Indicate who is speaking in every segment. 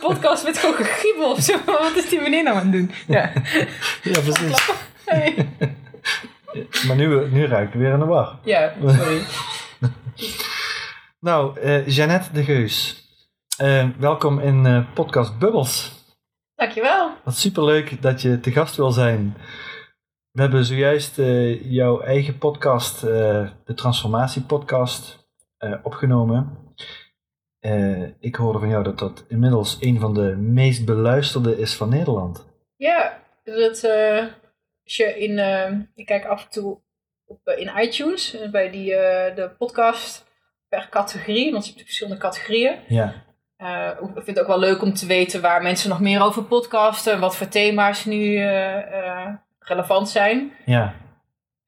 Speaker 1: Podcast met gewoon gegiebel of zo. Wat is die meneer nou aan het doen? Ja.
Speaker 2: Ja, precies.
Speaker 1: Hey.
Speaker 2: Maar nu, nu ruik ik weer aan de war.
Speaker 1: Ja, sorry.
Speaker 2: Nou, eh Jeannette de Geus. Eh, welkom in eh, podcast Bubbles.
Speaker 1: Dankjewel.
Speaker 2: Wat superleuk dat je te gast wil zijn. We hebben zojuist jouw eigen podcast, de Transformatie Podcast, opgenomen. Eh, ik hoorde van jou dat dat inmiddels een van de meest beluisterde is van Nederland.
Speaker 1: Ja, dat, eh, als je in, eh, ik kijk af en toe op, in iTunes, bij die, de podcast per categorie, want je hebt verschillende categorieën.
Speaker 2: Ja,
Speaker 1: ik vind het ook wel leuk om te weten waar mensen nog meer over podcasten, wat voor thema's nu relevant zijn.
Speaker 2: ja,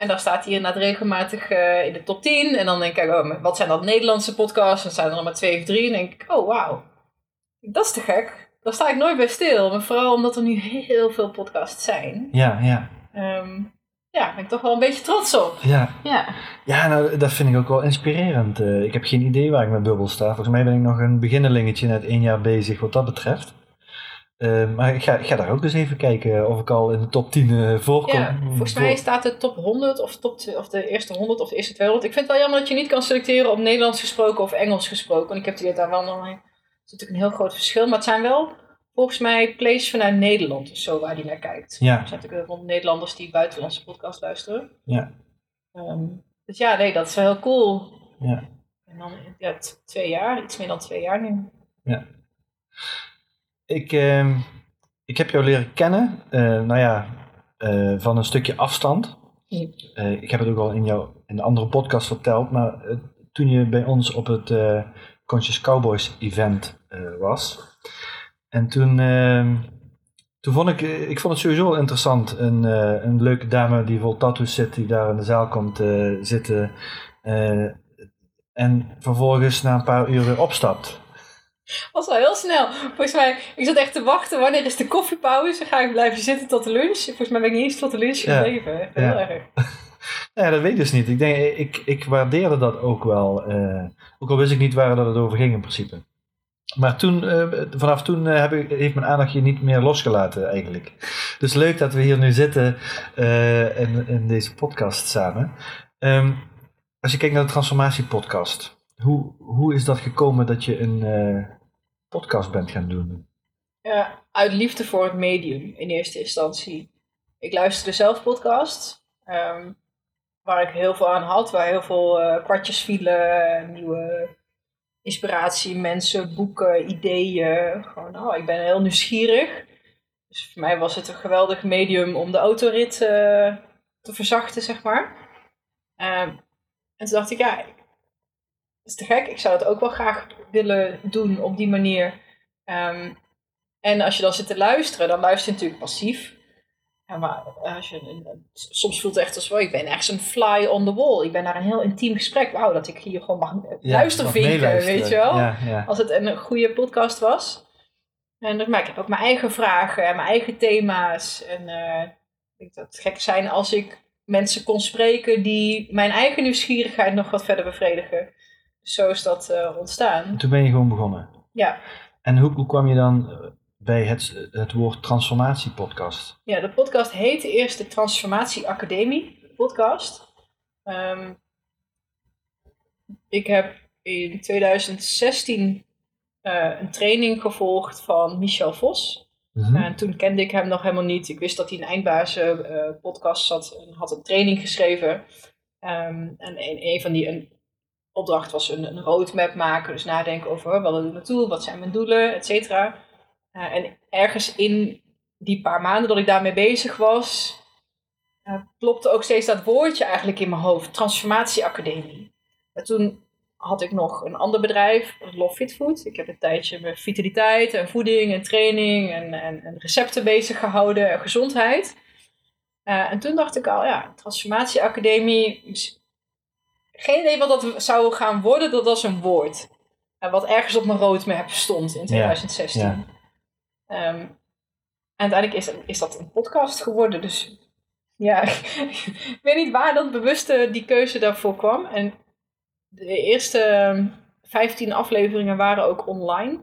Speaker 1: En daar staat hij inderdaad regelmatig eh, in de top 10. En dan denk ik, oh, wat zijn dat Nederlandse podcasts? Dan zijn er nog maar twee of drie. En dan denk ik, oh wauw, dat is te gek. Daar sta ik nooit bij stil. Maar vooral omdat er nu heel veel podcasts zijn.
Speaker 2: ja, ja.
Speaker 1: Ehm, ja, daar ben ik toch wel een beetje trots op.
Speaker 2: ja.
Speaker 1: Ja,
Speaker 2: Ja, nou, dat vind ik ook wel inspirerend. Eh, ik heb geen idee waar ik met bubbel sta. Volgens mij ben ik nog een beginnelingetje, net één jaar bezig wat dat betreft. Eh, maar ik ga, ik ga daar ook eens even kijken of ik al in de top 10 eh, voorkom.
Speaker 1: ja volgens mij staat de top 100 of, top, of de eerste 100 of de eerste 200. Ik vind het wel jammer dat je niet kan selecteren op Nederlands gesproken of Engels gesproken. Want ik heb die daar wel nog... Het is natuurlijk een heel groot verschil. Maar het zijn wel volgens mij plays vanuit Nederland of zo waar die naar kijkt.
Speaker 2: Ja,
Speaker 1: Er zijn natuurlijk heel veel Nederlanders die buitenlandse podcast luisteren.
Speaker 2: ja,
Speaker 1: Ehm, dus ja, nee, dat is wel heel cool.
Speaker 2: ja.
Speaker 1: En dan ja, twee jaar, iets meer dan twee jaar nu.
Speaker 2: Ik, ehm, ik heb jou leren kennen, eh, nou ja, eh, van een stukje afstand. Eh, ik heb het ook al in, jou, in de andere podcast verteld, maar toen je bij ons op het Conscious Cowboys event was. En toen, ehm, toen vond ik, ik vond het sowieso wel interessant. Een, een leuke dame die vol tattoos zit, die daar in de zaal komt zitten. en vervolgens na een paar uur weer opstapt.
Speaker 1: Was wel heel snel. Volgens mij, ik zat echt te wachten. Wanneer is de koffiepauze? Ga ik blijven zitten tot de lunch? Volgens mij ben ik niet eens tot de lunch
Speaker 2: Ja.
Speaker 1: gebleven. Echt Heel
Speaker 2: Ja.
Speaker 1: erg.
Speaker 2: Ja, dat weet ik dus niet. Ik, denk, ik, ik waardeerde dat ook wel. eh, ook al wist ik niet waar dat het over ging in principe. Maar toen, eh, vanaf toen eh, heb ik, heeft mijn aandacht je niet meer losgelaten eigenlijk. Dus leuk dat we hier nu zitten in, in deze podcast samen. Ehm, als je kijkt naar de transformatiepodcast. Hoe, hoe is dat gekomen dat je een eh, podcast bent gaan doen?
Speaker 1: Ja, uit liefde voor het medium in eerste instantie. Ik luisterde zelf podcasts. ehm, waar ik heel veel aan had. Waar heel veel eh, kwartjes vielen. Nieuwe inspiratie, mensen, boeken, ideeën. Gewoon, oh, ik ben heel nieuwsgierig. Dus voor mij was het een geweldig medium om de autorit te verzachten, zeg maar. Ehm, en toen dacht ik, ja, is te gek. Ik zou het ook wel graag willen doen op die manier. Ehm, en als je dan zit te luisteren, dan luister je natuurlijk passief. Ja, maar als je, soms voelt het echt als, oh, ik ben echt een fly on the wall. Ik ben naar een heel intiem gesprek. Wauw, dat ik hier gewoon mag luisteren
Speaker 2: mag
Speaker 1: vinken,
Speaker 2: meeluisteren.
Speaker 1: weet je wel.
Speaker 2: Ja, ja.
Speaker 1: Als het een goede podcast was. En dus, maar ik heb ook mijn eigen vragen en mijn eigen thema's. En eh, ik denk dat het gek zijn als ik mensen kon spreken die mijn eigen nieuwsgierigheid nog wat verder bevredigen. Zo is dat eh, ontstaan.
Speaker 2: Toen ben je gewoon begonnen.
Speaker 1: Ja.
Speaker 2: En hoe, hoe kwam je dan eh, bij het, het woord transformatiepodcast?
Speaker 1: Ja, de podcast heette eerst de Transformatie Academie podcast. Ehm, ik heb in 2016 eh, een training gevolgd van Michel Vos.
Speaker 2: Mhm.
Speaker 1: En toen kende ik hem nog helemaal niet. Ik wist dat hij een eindbazen podcast zat en had een training geschreven. Ehm, en een, een van die een opdracht was een, een roadmap maken. Dus nadenken over wat wil ik naartoe, wat zijn mijn doelen, et cetera. Eh, en ergens in die paar maanden dat ik daarmee bezig was, eh, klopte ook steeds dat woordje eigenlijk in mijn hoofd. Transformatieacademie. En toen had ik nog een ander bedrijf, Love Fit Food. Ik heb een tijdje met vitaliteit en voeding en training en, en, en recepten bezig gehouden en gezondheid. Eh, en toen dacht ik al, ja, transformatieacademie, geen idee wat dat zou gaan worden, dat was een woord. Eh, wat ergens op mijn roadmap stond in 2016.
Speaker 2: ja.
Speaker 1: Ehm, en uiteindelijk is, is dat een podcast geworden, dus ja, ik weet niet waar dat bewuste die keuze daarvoor kwam. En de eerste ehm, 15 afleveringen waren ook online.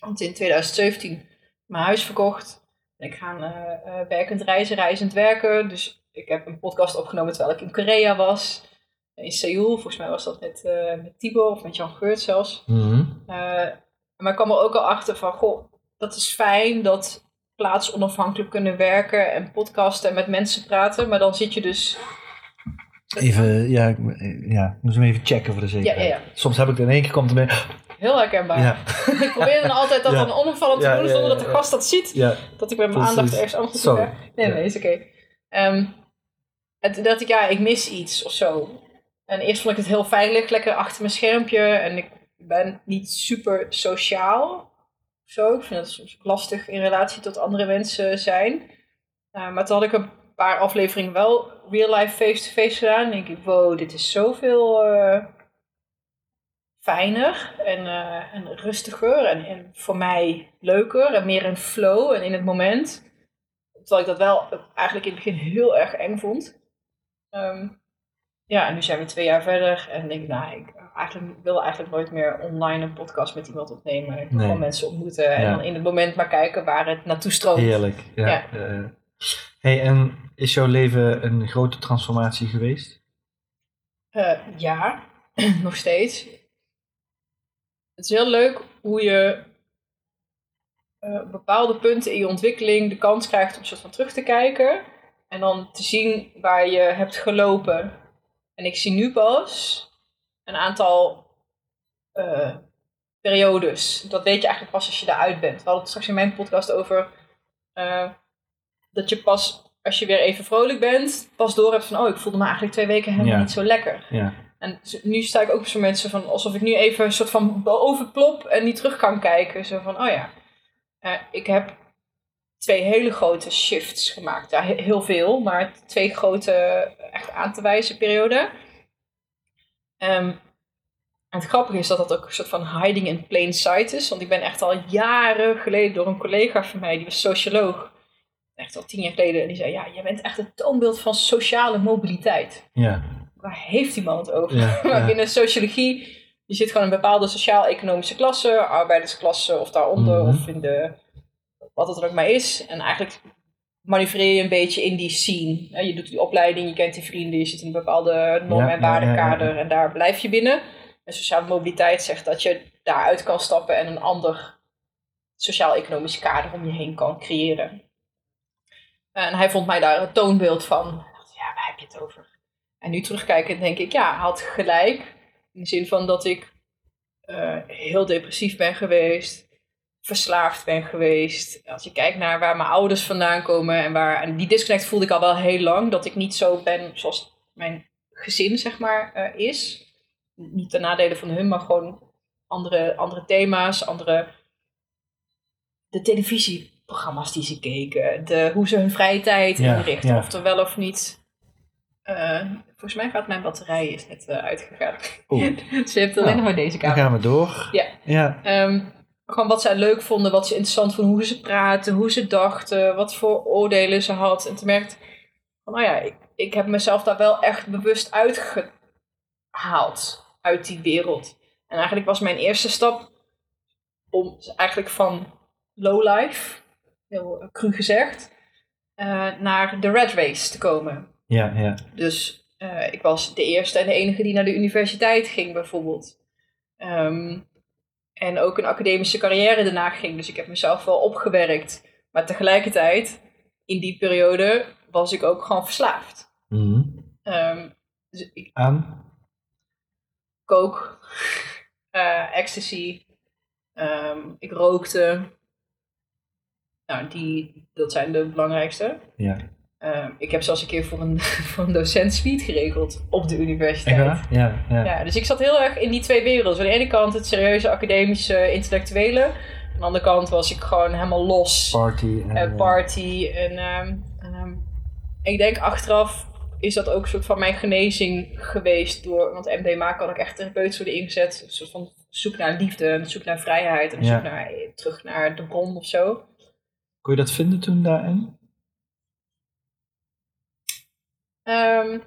Speaker 1: Want in 2017 mijn huis verkocht. En ik ga eh, werkend reizen, reizend werken. Dus ik heb een podcast opgenomen terwijl ik in Korea was. In Seoul, volgens mij was dat met, eh met Tibor of met Jan Geurt zelfs.
Speaker 2: Mhm.
Speaker 1: Eh, maar ik kwam er ook al achter van, goh, dat is fijn dat plaatsonafhankelijk kunnen werken en podcasten en met mensen praten. Maar dan zit je dus
Speaker 2: Even, ja, ja, ik moest hem even checken voor de zekerheid.
Speaker 1: Ja, ja,
Speaker 2: Soms heb ik het in één keer komt erbij.
Speaker 1: heel herkenbaar.
Speaker 2: Ja,
Speaker 1: Ik probeer dan altijd dat
Speaker 2: Ja.
Speaker 1: dan onopvallend te
Speaker 2: Ja,
Speaker 1: doen
Speaker 2: ja,
Speaker 1: zonder
Speaker 2: ja,
Speaker 1: dat de
Speaker 2: ja.
Speaker 1: gast dat ziet.
Speaker 2: ja,
Speaker 1: Dat ik met mijn aandacht ergens anders zoek. Nee,
Speaker 2: Ja.
Speaker 1: nee, is oké. Ehm, dat ik, ja, ik mis iets of zo. En eerst vond ik het heel veilig, lekker achter mijn schermpje. En ik ben niet super sociaal. Zo. Ik vind het soms lastig in relatie tot andere mensen zijn. Eh, maar toen had ik een paar afleveringen wel real life face-to-face gedaan. En denk ik, wow, dit is zoveel eh, fijner en, eh, en rustiger. En, en voor mij leuker en meer een flow en in het moment. Terwijl ik dat wel eigenlijk in het begin heel erg eng vond. Ehm, ja, en nu zijn we twee jaar verder en denk ik, nou, ik eigenlijk, wil eigenlijk nooit meer online een podcast met iemand opnemen. Ik wil
Speaker 2: Nee.
Speaker 1: gewoon mensen ontmoeten en dan in het moment maar kijken waar het naartoe stroomt.
Speaker 2: heerlijk. Ja.
Speaker 1: Ja.
Speaker 2: hey, en is jouw leven een grote transformatie geweest?
Speaker 1: Eh, ja, nog steeds. Het is heel leuk hoe je op bepaalde punten in je ontwikkeling de kans krijgt om soort van terug te kijken. En dan te zien waar je hebt gelopen. En ik zie nu pas een aantal eh, periodes. Dat weet je eigenlijk pas als je eruit bent. We hadden het straks in mijn podcast over eh, dat je pas als je weer even vrolijk bent, pas door hebt van oh, ik voelde me eigenlijk twee weken helemaal
Speaker 2: Ja.
Speaker 1: niet zo lekker.
Speaker 2: Ja.
Speaker 1: En nu sta ik ook op zo'n mensen van alsof ik nu even een soort van overplop en niet terug kan kijken. Zo van, oh ja, eh, ik heb twee hele grote shifts gemaakt. Ja, he- heel veel, maar twee grote echt aan te wijzen perioden. Ehm, en het grappige is dat dat ook een soort van hiding in plain sight is. Want ik ben echt al jaren geleden door een collega van mij, die was socioloog. Echt al tien jaar geleden. En die zei, ja, jij bent echt het toonbeeld van sociale mobiliteit
Speaker 2: Ja.
Speaker 1: waar heeft die man het over?
Speaker 2: Ja,
Speaker 1: maar binnen sociologie, je zit gewoon in een bepaalde sociaal-economische klasse, arbeidersklasse of daaronder,
Speaker 2: Mhm.
Speaker 1: of in de, wat het er ook maar is. En eigenlijk manoeuvreer je een beetje in die scene. Je doet die opleiding, je kent die vrienden, je zit in een bepaalde norm- en
Speaker 2: ja, ja,
Speaker 1: waardekader en daar blijf je binnen. En sociale mobiliteit zegt dat je daaruit kan stappen en een ander sociaal-economisch kader om je heen kan creëren. En hij vond mij daar een toonbeeld van. Ik dacht, Ja, waar heb je het over? En nu terugkijkend denk ik, ja, hij had gelijk. In de zin van dat ik eh, heel depressief ben geweest. Verslaafd ben geweest. Als je kijkt naar waar mijn ouders vandaan komen. En, waar, en die disconnect voelde ik al wel heel lang. Dat ik niet zo ben zoals mijn gezin, zeg maar, eh, is. Niet ten nadele van hun, maar gewoon andere, andere thema's. Andere... De televisieprogramma's die ze keken. De, hoe ze hun vrije tijd
Speaker 2: Ja,
Speaker 1: inrichten.
Speaker 2: ja.
Speaker 1: Of er wel of niet... eh, volgens mij gaat mijn batterij is net eh, uitgegaan.
Speaker 2: Oeh.
Speaker 1: dus je hebt alleen
Speaker 2: Nou,
Speaker 1: nog maar deze
Speaker 2: Dan
Speaker 1: kamer.
Speaker 2: gaan we door.
Speaker 1: Ja.
Speaker 2: Ja.
Speaker 1: Ehm, gewoon wat zij leuk vonden, wat ze interessant vonden, hoe ze praten, hoe ze dachten, wat voor oordelen ze had. En toen merkte van, nou ja, ik, ik heb mezelf daar wel echt bewust uitgehaald uit die wereld. En eigenlijk was mijn eerste stap om eigenlijk van lowlife, heel eh, cru gezegd, eh, naar de red race te komen.
Speaker 2: Ja, ja.
Speaker 1: Dus eh, ik was de eerste en de enige die naar de universiteit ging, bijvoorbeeld. Ehm, en ook een academische carrière daarna ging. Dus ik heb mezelf wel opgewerkt. Maar tegelijkertijd, in die periode, was ik ook gewoon verslaafd.
Speaker 2: Mhm.
Speaker 1: Ehm, dus ik
Speaker 2: Aan?
Speaker 1: kook, eh, ecstasy, ehm, ik rookte. Nou, die, dat zijn de belangrijkste.
Speaker 2: Ja.
Speaker 1: Ehm, ik heb zelfs een keer voor een, voor een docent suite geregeld op de universiteit.
Speaker 2: Ja, ja.
Speaker 1: Ja, dus ik zat heel erg in die twee werelden. Aan de ene kant het serieuze academische intellectuele. Aan de andere kant was ik gewoon helemaal los.
Speaker 2: Party. En,
Speaker 1: en party. En ehm, ehm, ik denk achteraf is dat ook een soort van mijn genezing geweest. Door, want MDMA kan ik echt therapeutisch worden ingezet. Een soort van zoek naar liefde, een zoek naar vrijheid. En een
Speaker 2: Ja.
Speaker 1: zoek naar, terug naar de bron of zo.
Speaker 2: Kon je dat vinden toen daarin?
Speaker 1: Ehm,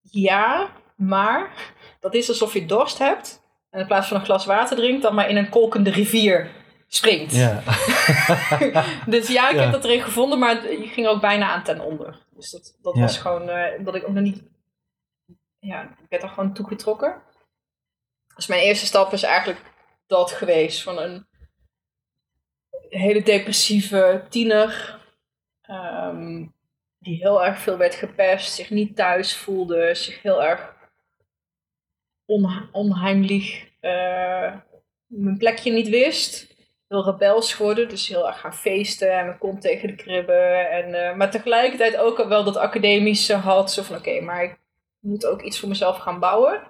Speaker 1: ja, maar dat is alsof je dorst hebt. En in plaats van een glas water drinkt, dan maar in een kolkende rivier springt.
Speaker 2: Ja.
Speaker 1: Dus ja, ik
Speaker 2: Ja.
Speaker 1: heb dat erin gevonden, maar je ging ook bijna aan ten onder. Dus dat, dat
Speaker 2: Ja.
Speaker 1: was gewoon, eh, dat ik ook nog niet, ja, ik werd er gewoon toegetrokken. Dus mijn eerste stap is eigenlijk dat geweest, van een hele depressieve tiener, ehm, die heel erg veel werd gepest, zich niet thuis voelde, zich heel erg on, onheimlich eh, mijn plekje niet wist heel rebels geworden. Dus heel erg gaan feesten en kont tegen de kribben. En, eh, maar tegelijkertijd ook wel dat academische had. Zo van oké, maar ik moet ook iets voor mezelf gaan bouwen.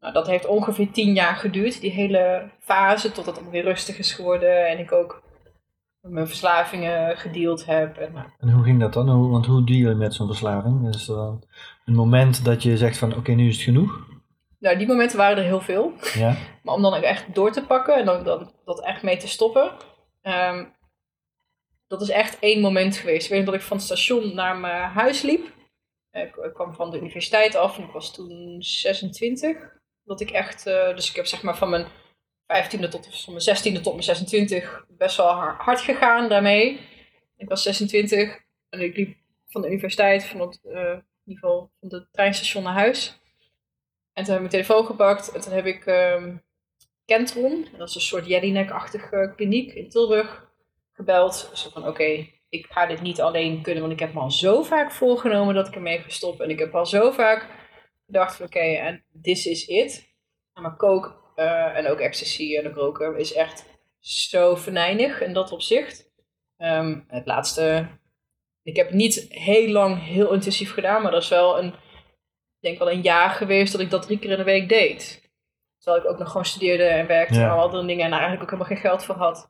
Speaker 1: Nou, dat heeft ongeveer tien jaar geduurd, die hele fase, totdat het weer rustig is geworden. En ik ook mijn verslavingen gedeeld heb. En, nou,
Speaker 2: En hoe ging dat dan? Hoe, want hoe deal je met zo'n verslaving? Is er dan een moment dat je zegt van oké, nu is het genoeg?
Speaker 1: nou, die momenten waren er heel veel.
Speaker 2: Ja.
Speaker 1: Maar om dan ook echt door te pakken en dan, dan dat echt mee te stoppen. ehm, dat is echt één moment geweest. Ik weet nog dat ik van het station naar mijn huis liep. Eh, Ik, ik kwam van de universiteit af en ik was toen 26. Dat ik echt, eh, dus ik heb zeg maar van mijn 15e tot mijn 16e tot mijn 26 best wel har- hard gegaan daarmee. Ik was 26 en ik liep van de universiteit, van het, eh, geval van het treinstation naar huis. En toen heb ik mijn telefoon gepakt en toen heb ik ehm Kentron, dat is een soort Jelinek-achtige kliniek in Tilburg, gebeld. Zo van oké, ik ga dit niet alleen kunnen, want ik heb me al zo vaak voorgenomen dat ik ermee ga stoppen. En ik heb al zo vaak gedacht van oké, en this is it. En maar coke eh, en ook ecstasy en ook roken is echt zo venijnig in dat opzicht. Ehm, het laatste, ik heb het niet heel lang heel intensief gedaan, maar dat is wel een, ik denk wel een jaar geweest dat ik dat drie keer in de week deed. Terwijl ik ook nog gewoon studeerde en werkte
Speaker 2: Ja.
Speaker 1: en al andere dingen en daar eigenlijk ook helemaal geen geld voor had.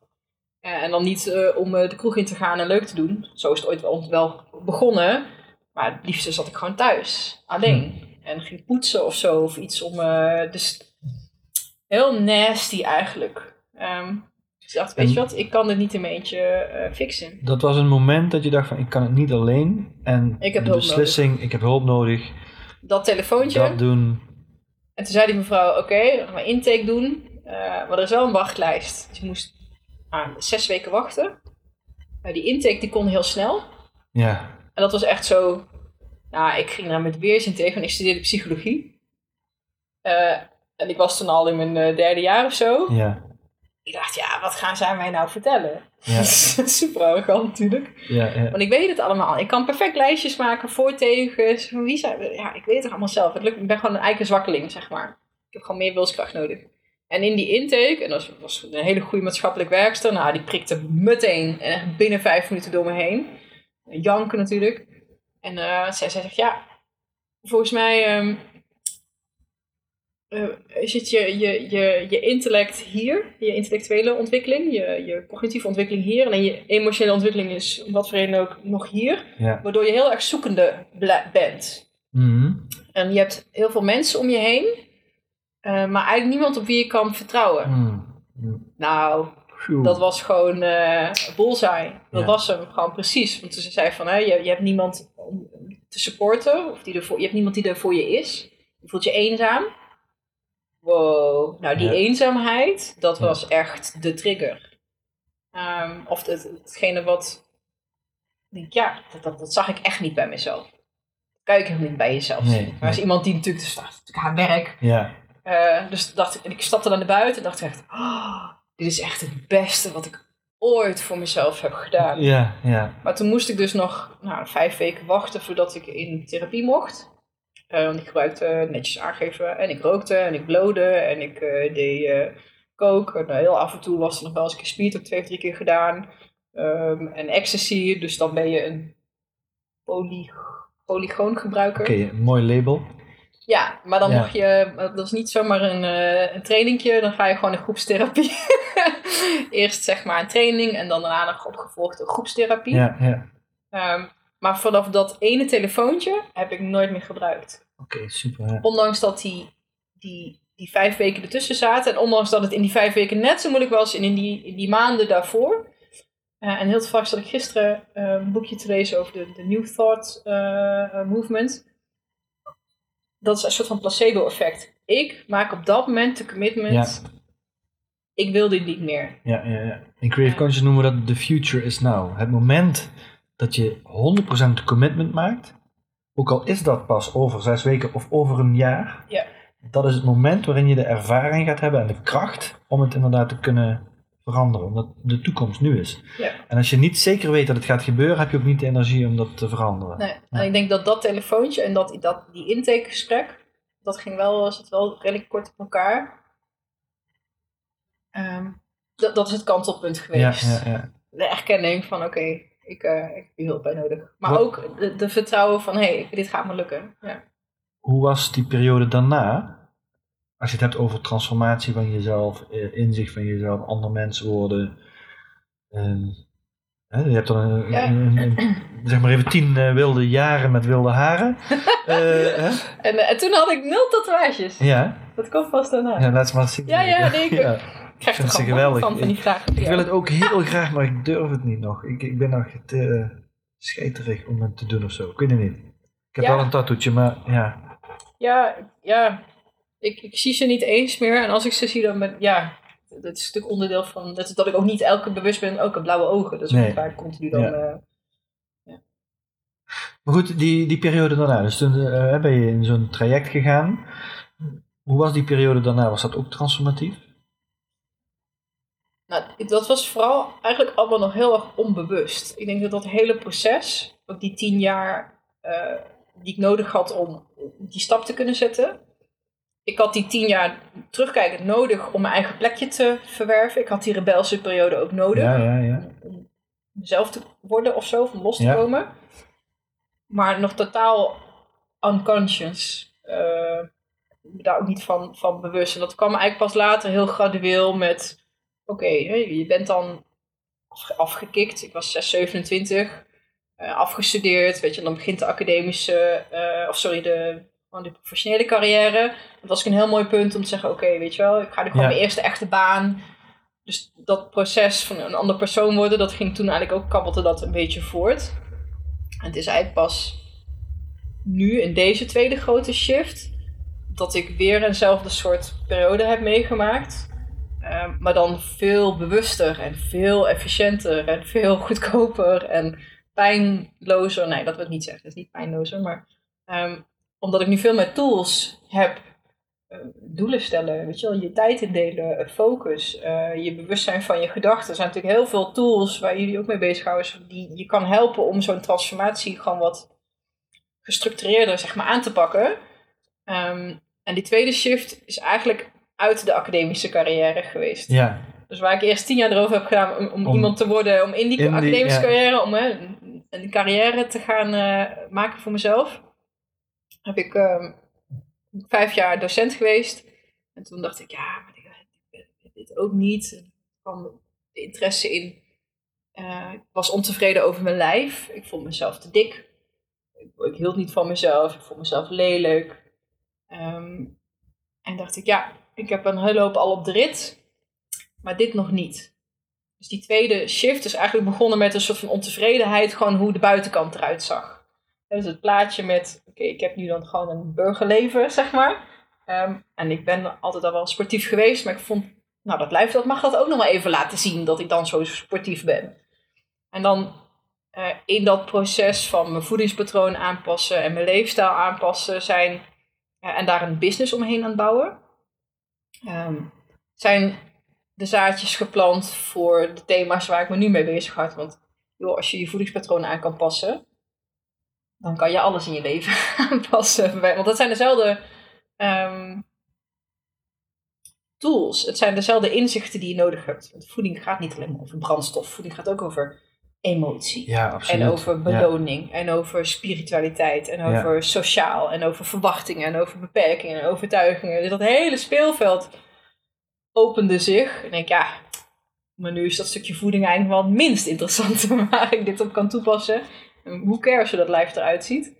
Speaker 1: Eh, en dan niet eh, om de kroeg in te gaan en leuk te doen. Zo is het ooit wel, wel begonnen. Maar het liefste zat ik gewoon thuis, alleen. En ging poetsen of zo, of iets om... dus heel nasty eigenlijk. Ehm, dus ik dacht, weet
Speaker 2: En-
Speaker 1: je wat, ik kan dit niet in mijn eentje eh, fixen.
Speaker 2: Dat was een moment dat je dacht van ik kan het niet alleen. En
Speaker 1: Ik heb
Speaker 2: de beslissing, ik heb hulp nodig.
Speaker 1: Dat telefoontje.
Speaker 2: Dat doen.
Speaker 1: En toen zei die mevrouw, oké, gaan we intake doen. Eh, maar er is wel een wachtlijst. Dus je moest ah, zes weken wachten. Eh, die intake die kon heel snel.
Speaker 2: Ja.
Speaker 1: En dat was echt zo... Nou, ik ging daar met weerzin tegen, want ik studeerde psychologie. En ik was toen al in mijn eh, derde jaar of zo.
Speaker 2: Ja.
Speaker 1: Ik dacht, ja, wat gaan zij mij nou vertellen?
Speaker 2: Ja.
Speaker 1: Super arrogant natuurlijk.
Speaker 2: Ja. ja.
Speaker 1: Want ik weet het allemaal. Ik kan perfect lijstjes maken voor tegens. Van wie zijn we? Ja, ik weet het allemaal zelf. Het lukt, ik ben gewoon een eiken zeg maar. Ik heb gewoon meer wilskracht nodig. En in die intake, en dat was, was een hele goede maatschappelijk werkster. Nou, die prikte meteen en echt binnen vijf minuten door me heen. Janken natuurlijk. En eh, zij, zij zegt, ja, volgens mij ehm, eh, zit je, je, je, je intellect hier, je intellectuele ontwikkeling, je, je cognitieve ontwikkeling hier, en je emotionele ontwikkeling is om wat voor reden ook nog hier,
Speaker 2: ja.
Speaker 1: waardoor je heel erg zoekende bent.
Speaker 2: Mhm.
Speaker 1: En je hebt heel veel mensen om je heen, eh, maar eigenlijk niemand op wie je kan vertrouwen.
Speaker 2: Mm. Mm.
Speaker 1: Nou,
Speaker 2: Phew.
Speaker 1: dat was gewoon bullseye. Dat
Speaker 2: Ja.
Speaker 1: was hem gewoon precies. Want ze zei van, hè, je, je hebt niemand om te supporten, of die er voor, je hebt niemand die er voor je is. Je voelt je eenzaam. Wow. Nou, die
Speaker 2: Ja.
Speaker 1: eenzaamheid, dat
Speaker 2: Ja.
Speaker 1: was echt de trigger. Ehm, of het, hetgene wat, ja, dat, dat, dat zag ik echt niet bij mezelf. Kijk ik helemaal niet bij jezelf.
Speaker 2: Nee,
Speaker 1: maar als iemand die natuurlijk, dus natuurlijk haar werk,
Speaker 2: Ja.
Speaker 1: eh, dus dacht ik, en ik stapte dan naar buiten en dacht ik echt, "Oh, dit is echt het beste wat ik ooit voor mezelf heb gedaan.
Speaker 2: Ja. Ja.
Speaker 1: Maar toen moest ik dus nog nou, vijf weken wachten voordat ik in therapie mocht. Eh, want ik gebruikte netjes aangeven en ik rookte en ik blode en ik eh, deed eh coke. En, eh, heel af en toe was er nog wel eens een keer speed, ook twee of drie keer gedaan. Ehm, en ecstasy, dus dan ben je een poly, polygoongebruiker.
Speaker 2: Oké, mooi label.
Speaker 1: Ja, maar dan
Speaker 2: Ja.
Speaker 1: mag je, dat is niet zomaar een, eh een trainingje, dan ga je gewoon in groepstherapie. Eerst zeg maar een training en dan daarna nog opgevolgd een groepstherapie.
Speaker 2: Ja, ja.
Speaker 1: Ehm, maar vanaf dat ene telefoontje heb ik nooit meer gebruikt.
Speaker 2: Oké, super. Ja.
Speaker 1: Ondanks dat die, die, die vijf weken ertussen zaten. En ondanks dat het in die vijf weken net zo moeilijk was en in die, in die maanden daarvoor. Eh, en heel toevallig zat ik gisteren eh, een boekje te lezen over de, de New Thought eh, movement. Dat is een soort van placebo-effect. Ik maak op dat moment de commitment. Ik wil dit niet meer.
Speaker 2: Ja, ja, ja. In Creative Conscious noemen we dat the future is now. Het moment dat je 100% commitment maakt, ook al is dat pas over zes weken of over een jaar,
Speaker 1: Ja.
Speaker 2: dat is het moment waarin je de ervaring gaat hebben en de kracht om het inderdaad te kunnen veranderen, omdat de toekomst nu is.
Speaker 1: Ja.
Speaker 2: En als je niet zeker weet dat het gaat gebeuren, heb je ook niet de energie om dat te veranderen.
Speaker 1: Nee. En ik denk dat dat telefoontje en dat, dat, die intakegesprek, dat ging wel, zat wel redelijk kort op elkaar. Ehm, dat, dat is het kantelpunt geweest.
Speaker 2: ja, ja.
Speaker 1: De erkenning van oké, ik, eh, ik heb hier hulp bij nodig. Maar
Speaker 2: Wat-
Speaker 1: ook de, de vertrouwen van hé, hey, dit gaat me lukken. Ja.
Speaker 2: Hoe was die periode daarna? Als je het hebt over transformatie van jezelf, eh, inzicht van jezelf, ander mens worden. ehm, hè, je hebt dan een,
Speaker 1: Ja.
Speaker 2: een- een- zeg maar even tien eh, wilde jaren met wilde haren. Hè?
Speaker 1: En, en toen had ik nul tatoeages.
Speaker 2: Ja,
Speaker 1: Dat komt pas daarna.
Speaker 2: ja, laat maar zien.
Speaker 1: Ja, ja, nee, ik-
Speaker 2: Ja.
Speaker 1: Ik krijg er gewoon van, van die vragen.
Speaker 2: Ik wil het ook heel graag, maar ik durf het niet nog. Ik, ik ben nog te scheiterig om het te doen of zo. Ik weet het niet. Ik heb
Speaker 1: Ja.
Speaker 2: wel een tattoetje, maar ja.
Speaker 1: Ja, ja. Ik, ik zie ze niet eens meer. En als ik ze zie, dan ben ja. Dat is natuurlijk onderdeel van. Dat, dat ik ook niet elke bewust ben, ook een blauwe ogen. Dat is
Speaker 2: Nee.
Speaker 1: waar ik continu dan.
Speaker 2: Ja.
Speaker 1: eh,
Speaker 2: Maar goed, die, die periode daarna. Dus toen eh, ben je in zo'n traject gegaan. Hoe was die periode daarna? Was dat ook transformatief?
Speaker 1: Nou, dat was vooral eigenlijk allemaal nog heel erg onbewust. Ik denk dat dat hele proces, ook die tien jaar eh, die ik nodig had om die stap te kunnen zetten. Ik had die tien jaar terugkijkend nodig om mijn eigen plekje te verwerven. Ik had die rebelse periode ook nodig.
Speaker 2: Ja, ja, ja.
Speaker 1: Om mezelf te worden of zo, om los te
Speaker 2: Ja.
Speaker 1: komen. Maar nog totaal unconscious. eh, daar ook niet van, van bewust. En dat kwam eigenlijk pas later heel gradueel met... Oké, je bent dan afge- afgekikt. Ik was 6, 27. eh, afgestudeerd. Weet je, dan begint de academische... eh, of sorry, de, gewoon de professionele carrière. Dat was ook een heel mooi punt om te zeggen... Oké, weet je wel, ik ga nu gewoon
Speaker 2: Ja.
Speaker 1: mijn eerste echte baan... Dus dat proces van een ander persoon worden, dat ging toen eigenlijk ook kabbelde dat een beetje voort. En het is eigenlijk pas nu in deze tweede grote shift dat ik weer eenzelfde soort periode heb meegemaakt. Ehm, maar dan veel bewuster en veel efficiënter en veel goedkoper en pijnlozer. Nee, dat wil ik niet zeggen. Het is niet pijnlozer, maar ehm, omdat ik nu veel meer tools heb eh, doelen stellen, weet je wel, je tijd indelen, focus, eh, je bewustzijn van je gedachten. Er zijn natuurlijk heel veel tools waar jullie ook mee bezighouden, die je kan helpen om zo'n transformatie gewoon wat gestructureerder zeg maar, aan te pakken. Ehm, en die tweede shift is eigenlijk uit de academische carrière geweest.
Speaker 2: Ja,
Speaker 1: Dus waar ik eerst tien jaar erover heb gedaan om, om
Speaker 2: Om-
Speaker 1: iemand te worden, om in die
Speaker 2: in die-
Speaker 1: academische
Speaker 2: ja.
Speaker 1: carrière, om hè, een, carrière te gaan eh, maken voor mezelf, heb ik ehm, vijf jaar docent geweest. En toen dacht ik, ja, maar ik, ik weet dit ook niet. Er kwam de interesse in. Eh, ik was ontevreden over mijn lijf. Ik vond mezelf te dik. Ik, ik hield niet van mezelf. Ik vond mezelf lelijk. Ehm, en dacht ik, ja, ik heb een hele hoop al op de rit. Maar dit nog niet. Dus die tweede shift is eigenlijk begonnen met een soort van ontevredenheid. Gewoon hoe de buitenkant eruit zag. Dus het plaatje met, oké, ik heb nu dan gewoon een burgerleven, zeg maar. Ehm, en ik ben altijd al wel sportief geweest, maar ik vond, nou dat lijf, dat mag dat ook nog wel even laten zien, dat ik dan zo sportief ben. En dan eh, in dat proces van mijn voedingspatroon aanpassen en mijn leefstijl aanpassen zijn, eh, en daar een business omheen aan bouwen, ehm, zijn de zaadjes geplant voor de thema's waar ik me nu mee bezig houd. Want joh, als je je voedingspatroon aan kan passen, dan kan je alles in je leven aanpassen. Want dat zijn dezelfde ehm, tools. Het zijn dezelfde inzichten die je nodig hebt. Want voeding gaat niet alleen maar over brandstof. Voeding gaat ook over emotie.
Speaker 2: Ja, absoluut.
Speaker 1: En over
Speaker 2: Ja.
Speaker 1: beloning, en over spiritualiteit, en
Speaker 2: Ja.
Speaker 1: over sociaal, en over verwachtingen, en over beperkingen, en overtuigingen. Dus dat hele speelveld opende zich. En ik denk, ja, maar nu is dat stukje voeding eigenlijk wel het minst interessante waar ik dit op kan toepassen. En hoe cares hoe dat lijf eruit ziet.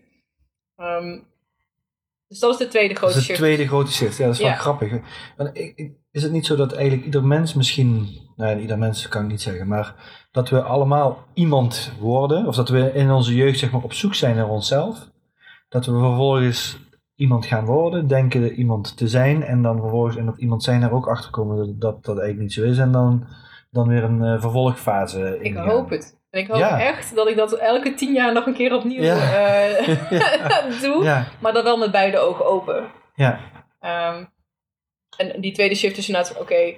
Speaker 1: Ehm, dus dat is de tweede
Speaker 2: Dat
Speaker 1: grote
Speaker 2: is de
Speaker 1: shift.
Speaker 2: tweede grote shift. Ja, dat is wel
Speaker 1: Ja.
Speaker 2: grappig. Ik- ik- Is het niet zo dat eigenlijk ieder mens misschien, nou ieder mens kan ik niet zeggen, maar dat we allemaal iemand worden, of dat we in onze jeugd zeg maar op zoek zijn naar onszelf, dat we vervolgens iemand gaan worden, denken iemand te zijn, en dan vervolgens in dat iemand zijn er ook achter komen dat dat, dat eigenlijk niet zo is, en dan, dan weer een eh, vervolgfase
Speaker 1: Ik
Speaker 2: ingaan.
Speaker 1: hoop het. En ik hoop
Speaker 2: Ja.
Speaker 1: echt dat ik dat elke tien jaar nog een keer opnieuw
Speaker 2: Ja.
Speaker 1: eh, doe.
Speaker 2: Ja,
Speaker 1: Maar dan wel met beide ogen open.
Speaker 2: ja,
Speaker 1: Ehm, en die tweede shift is inderdaad, oké,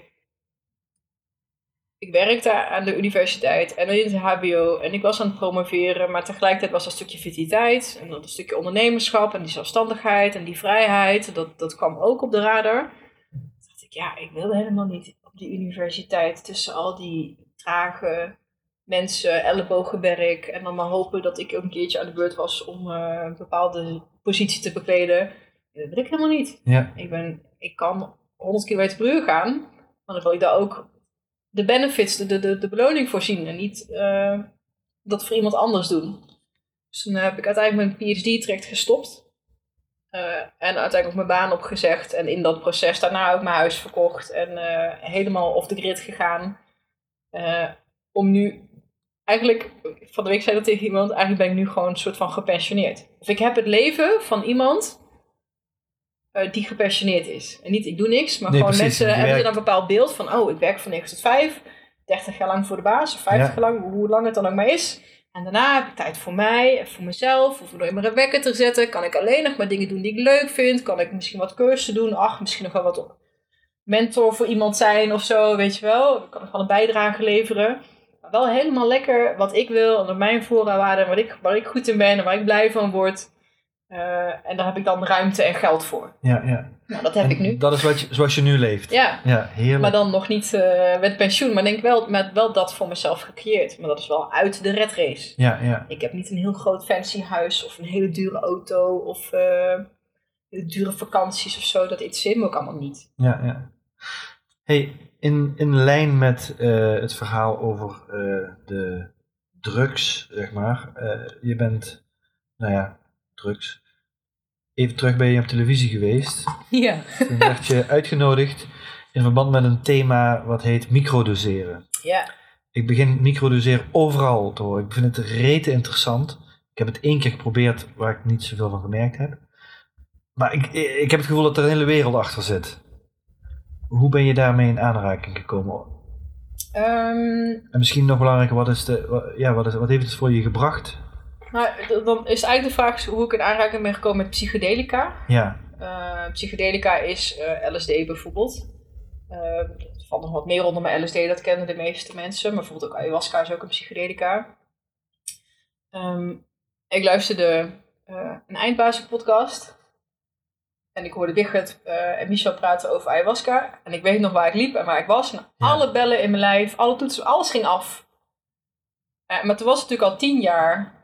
Speaker 1: ik werkte aan de universiteit en in het HBO en ik was aan het promoveren, maar tegelijkertijd was dat stukje vitaliteit en dat stukje ondernemerschap en die zelfstandigheid en die vrijheid, dat, dat kwam ook op de radar. Toen dacht ik, ja, ik wilde helemaal niet op die universiteit tussen al die trage mensen, ellebogenwerk en dan maar hopen dat ik ook een keertje aan de beurt was om eh, een bepaalde positie te bekleden. Dat wil ik helemaal niet.
Speaker 2: ja,
Speaker 1: Ik, ben, ik kan 100 km per uur gaan, maar dan wil ik daar ook de benefits, de, de, de, beloning voor zien en niet eh, dat voor iemand anders doen. Dus toen heb ik uiteindelijk mijn PhD-traject gestopt. Eh, en uiteindelijk mijn baan opgezegd. En in dat proces daarna ook mijn huis verkocht. En helemaal off the grid gegaan. Om nu... Eigenlijk, van de week zei dat tegen iemand, eigenlijk ben ik nu gewoon een soort van gepensioneerd. Of ik heb het leven van iemand eh, die gepensioneerd is. En niet ik doe niks, maar
Speaker 2: Nee,
Speaker 1: gewoon
Speaker 2: precies.
Speaker 1: mensen hebben dan een bepaald beeld van, oh, ik werk van 9 tot 5, 30 jaar lang voor de baas, of 50
Speaker 2: Ja.
Speaker 1: jaar lang, hoe lang het dan ook maar is. En daarna heb ik tijd voor mij, voor mezelf, of meer een wekker te zetten. Kan ik alleen nog maar dingen doen die ik leuk vind? Kan ik misschien wat cursussen doen? Ach, misschien nog wel wat op mentor voor iemand zijn of zo, weet je wel. Kan ik wel een bijdrage leveren. Wel helemaal lekker wat ik wil, onder mijn voorwaarden, waar ik, waar ik goed in ben en waar ik blij van word. Eh, en daar heb ik dan ruimte en geld voor.
Speaker 2: ja, ja.
Speaker 1: Nou, dat heb
Speaker 2: En
Speaker 1: ik nu.
Speaker 2: Dat is wat je, zoals je nu leeft.
Speaker 1: Ja,
Speaker 2: Ja, heerlijk.
Speaker 1: maar dan nog niet eh, met pensioen. Maar denk wel met wel dat voor mezelf gecreëerd. Maar dat is wel uit de red race.
Speaker 2: Ja, ja.
Speaker 1: Ik heb niet een heel groot fancy huis of een hele dure auto of hele dure vakanties of zo. Dat interesseert me ook allemaal niet.
Speaker 2: Ja, ja. Hey, in, in lijn met eh, het verhaal over eh, de drugs, zeg maar. eh, je bent, nou ja, drugs. Even terug ben je op televisie geweest.
Speaker 1: Ja.
Speaker 2: Toen werd je uitgenodigd in verband met een thema wat heet microdoseren.
Speaker 1: Ja.
Speaker 2: Ik begin microdoseren overal te horen. Ik vind het rete interessant. Ik heb het één keer geprobeerd waar ik niet zoveel van gemerkt heb. Maar ik, ik heb het gevoel dat er een hele wereld achter zit. Hoe ben je daarmee in aanraking gekomen?
Speaker 1: Ehm,
Speaker 2: En misschien nog belangrijker, wat, is de, wat, ja, wat, is, wat heeft het voor je gebracht?
Speaker 1: nou, dan is eigenlijk de vraag hoe ik in aanraking ben gekomen met psychedelica.
Speaker 2: Ja,
Speaker 1: Eh, psychedelica is eh, LSD bijvoorbeeld. Eh, er valt nog wat meer onder mijn LSD, dat kennen de meeste mensen. Maar bijvoorbeeld ook ayahuasca is ook een psychedelica. Ehm, ik luisterde eh, een eindbazen podcast. En ik hoorde Wigert eh, en Michel praten over ayahuasca. En ik weet nog waar ik liep en waar ik was. En
Speaker 2: Ja.
Speaker 1: alle bellen in mijn lijf, alle toetsen, alles ging af. Eh, maar toen was het natuurlijk al tien jaar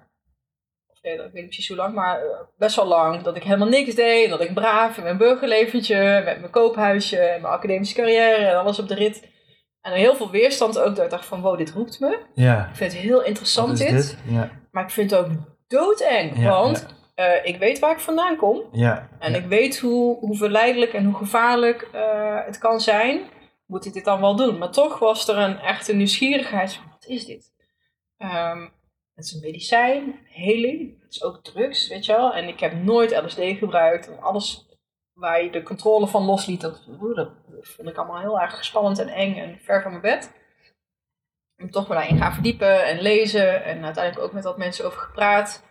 Speaker 1: of nee, ik weet niet precies hoe lang, maar eh, best wel lang, dat ik helemaal niks deed. En dat ik braaf in mijn burgerleventje, met mijn koophuisje en mijn academische carrière en alles op de rit. En heel veel weerstand ook, dat ik dacht van, wow, dit roept me.
Speaker 2: ja.
Speaker 1: Ik vind het heel interessant dit,
Speaker 2: dit? Ja,
Speaker 1: maar ik vind het ook doodeng. Want eh, ik weet waar ik vandaan kom.
Speaker 2: ja.
Speaker 1: En
Speaker 2: ja.
Speaker 1: ik weet hoe, hoe verleidelijk en hoe gevaarlijk eh, het kan zijn. Moet ik dit dan wel doen? Maar toch was er een echte nieuwsgierigheid van, wat is dit? Ehm, het is een medicijn, heling. Het is ook drugs, weet je wel. En ik heb nooit LSD gebruikt. En alles waar je de controle van losliet, dat, dat vond ik allemaal heel erg spannend en eng en ver van mijn bed. En toch me daarin gaan verdiepen en lezen. En uiteindelijk ook met wat mensen over gepraat.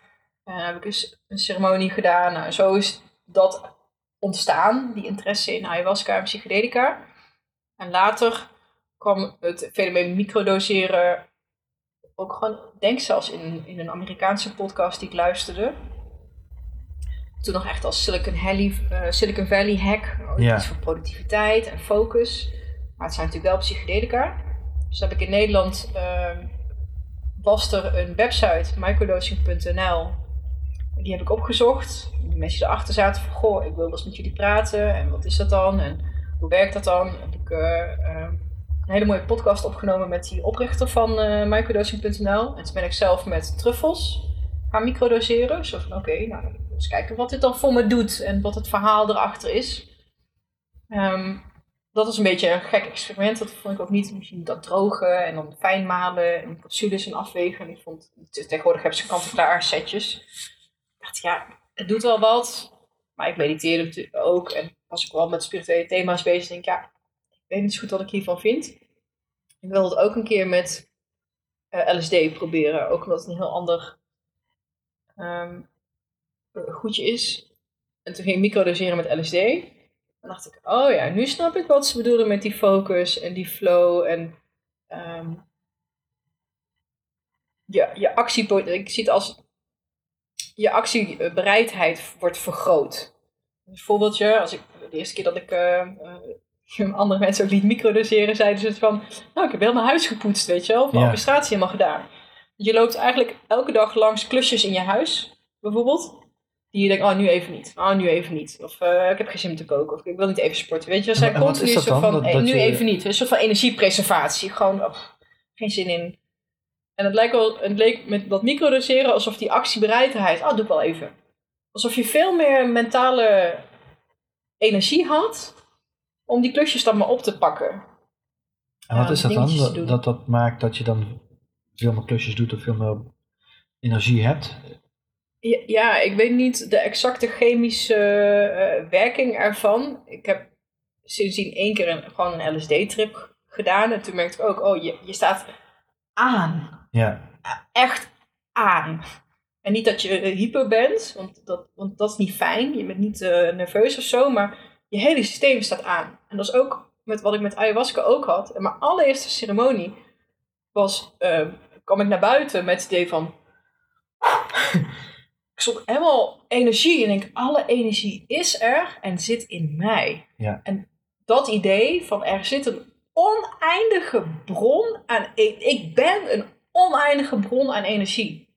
Speaker 1: En dan heb ik eens een ceremonie gedaan. Nou, zo is dat ontstaan, die interesse in ayahuasca en psychedelica. En later kwam het fenomeen microdoseren ook gewoon, denk zelfs in, in een Amerikaanse podcast die ik luisterde. Toen nog echt als Silicon Valley, eh, Silicon Valley hack, oh,
Speaker 2: Ja.
Speaker 1: iets voor productiviteit en focus. Maar het zijn natuurlijk wel psychedelica. Dus heb ik in Nederland ehm, was er een website, microdosing.nl. Die heb ik opgezocht. De mensen die erachter zaten van, goh, ik wil dus met jullie praten. En wat is dat dan? En hoe werkt dat dan? Heb ik uh, een hele mooie podcast opgenomen met die oprichter van uh, microdosing.nl. En toen ben ik zelf met truffels gaan microdoseren. Zo van, oké, nou, eens kijken wat dit dan voor me doet. En wat het verhaal erachter is. Um, dat was een beetje een gek experiment. Dat vond ik ook niet. Misschien dat drogen en dan fijn malen en capsules en afwegen. En ik vond, tegenwoordig hebben ze kant-en-klaar setjes. Ik ja, het doet wel wat. Maar ik mediteerde natuurlijk ook. En was ik wel met spirituele thema's bezig. denk ja, ik weet niet zo goed wat ik hiervan vind. Ik wilde het ook een keer met uh, LSD proberen. Ook omdat het een heel ander um, goedje is. En toen ging ik microdoseren met LSD. Dan dacht ik, oh ja, nu snap ik wat ze bedoelen met die focus en die flow en um, je, je ik zie het als je actiebereidheid wordt vergroot. Een voorbeeldje, als ik, de eerste keer dat ik uh, andere mensen ook liet microdoseren, zeiden ze van, nou ik heb heel mijn huis gepoetst, weet je wel, of mijn administratie helemaal gedaan. Je loopt eigenlijk elke dag langs klusjes in je huis, bijvoorbeeld die je denkt, oh, nu even niet. Oh, nu even niet. Of uh, ik heb geen zin om te koken. Of ik wil niet even sporten. Weet je, er zijn continu soort van, dat, dat nu je... even niet. Een soort van energiepreservatie. Gewoon, oh, geen zin in. En het lijkt wel, het leek met dat microdoseren alsof die actiebereidheid, oh, doe ik wel even. Alsof je veel meer mentale energie had om die klusjes dan maar op te pakken.
Speaker 2: En wat is dat dan? Dat, dat, dat maakt dat je dan veel meer klusjes doet of veel meer energie hebt?
Speaker 1: Ja, ik weet niet de exacte chemische uh, werking ervan. Ik heb sindsdien één keer een, gewoon een LSD-trip gedaan. En toen merkte ik ook, oh, je, je staat aan.
Speaker 2: Ja.
Speaker 1: Echt aan. En niet dat je hyper bent, want dat, want dat is niet fijn. Je bent niet uh, nerveus of zo, maar je hele systeem staat aan. En dat is ook met wat ik met ayahuasca ook had. En mijn allereerste ceremonie was, uh, kwam ik naar buiten met het idee van ik stond helemaal energie en denk, alle energie is er en zit in mij.
Speaker 2: Ja.
Speaker 1: En dat idee van er zit een oneindige bron aan, e-, ik ben een oneindige bron aan energie.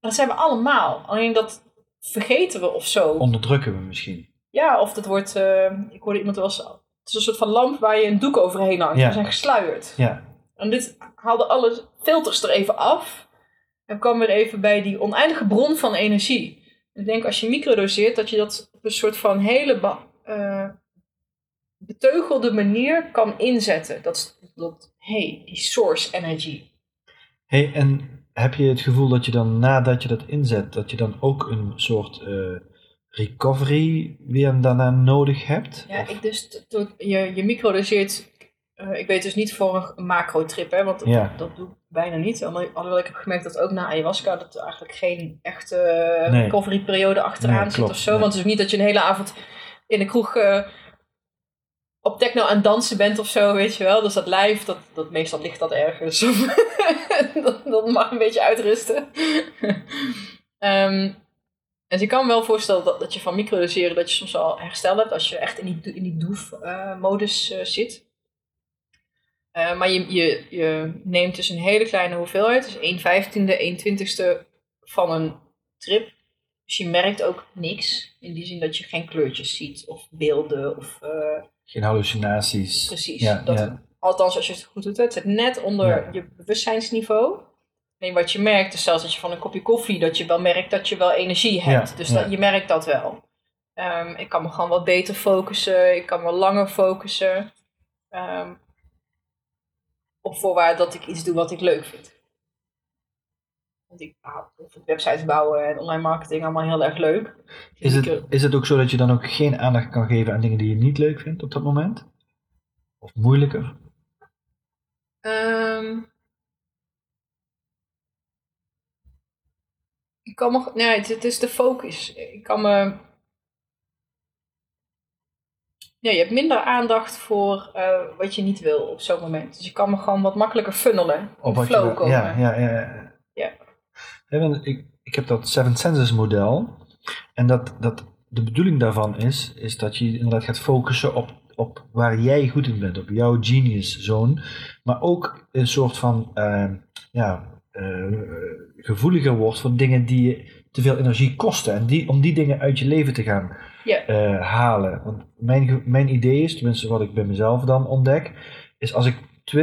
Speaker 1: Dat zijn we allemaal, alleen dat vergeten we of zo.
Speaker 2: Onderdrukken we misschien.
Speaker 1: Ja, of dat wordt, uh, ik hoorde iemand wel eens, het is een soort van lamp waar je een doek overheen hangt. Ja. We zijn gesluierd.
Speaker 2: Ja.
Speaker 1: En dit haalde alle filters er even af. En kwam weer even bij die oneindige bron van energie. Ik denk als je microdoseert, dat je dat op een soort van hele uh, beteugelde manier kan inzetten. Dat, dat hey, die source energy.
Speaker 2: Hey, en heb je het gevoel dat je dan nadat je dat inzet, dat je dan ook een soort uh, recovery weer daarna nodig hebt?
Speaker 1: Ja, ik dus, je, je microdoseert uh, ik weet dus niet voor een macro-trip, hè, want dat, dat doe ik bijna niet. Alhoewel ik heb gemerkt dat ook na ayahuasca dat er eigenlijk geen echte nee. recovery-periode achteraan nee, zit of zo. Want het is niet dat je een hele avond in de kroeg op techno aan het dansen bent of zo, weet je wel. Dus dat lijf, dat, dat, meestal ligt dat ergens. dat, dat mag een beetje uitrusten. um, en ik kan me wel voorstellen dat, dat je van microdoseren, dat je soms al herstel hebt als je echt in die, in die doef-modus zit. Uh, maar je, je, je neemt dus een hele kleine hoeveelheid, dus 1 vijftiende, 1 twintigste van een trip. Dus je merkt ook niks, in die zin dat je geen kleurtjes ziet of beelden of...
Speaker 2: Geen hallucinaties.
Speaker 1: Precies. Ja, dat, Althans, als je het goed doet, het zit net onder je bewustzijnsniveau. Nee, wat je merkt is zelfs dat je van een kopje koffie, dat je wel merkt dat je wel energie hebt. dus dat, je merkt dat wel. Um, ik kan me gewoon wat beter focussen, ik kan me langer focussen. Um, op voorwaarde dat ik iets doe wat ik leuk vind. Want ik vind websites bouwen en online marketing allemaal heel erg leuk.
Speaker 2: Is het, is het ook zo dat je dan ook geen aandacht kan geven aan dingen die je niet leuk vindt op dat moment? Of moeilijker?
Speaker 1: Um, ik kan me, nee, het, het is de focus. Ik kan me ja, je hebt minder aandacht voor uh, wat je niet wil op zo'n moment. Dus je kan me gewoon wat makkelijker funnelen. Op wat flow komen.
Speaker 2: Ja, ja, ja.
Speaker 1: ja.
Speaker 2: Ik, ik heb dat Seven Senses model. En dat, dat de bedoeling daarvan is, is dat je inderdaad gaat focussen op, op waar jij goed in bent. Op jouw genius zone. Maar ook een soort van uh, ja, eh, gevoeliger wordt voor dingen die je te veel energie kosten. En die, om die dingen uit je leven te gaan eh, halen. Want mijn, mijn idee is, tenminste wat ik bij mezelf dan ontdek, is als ik 20%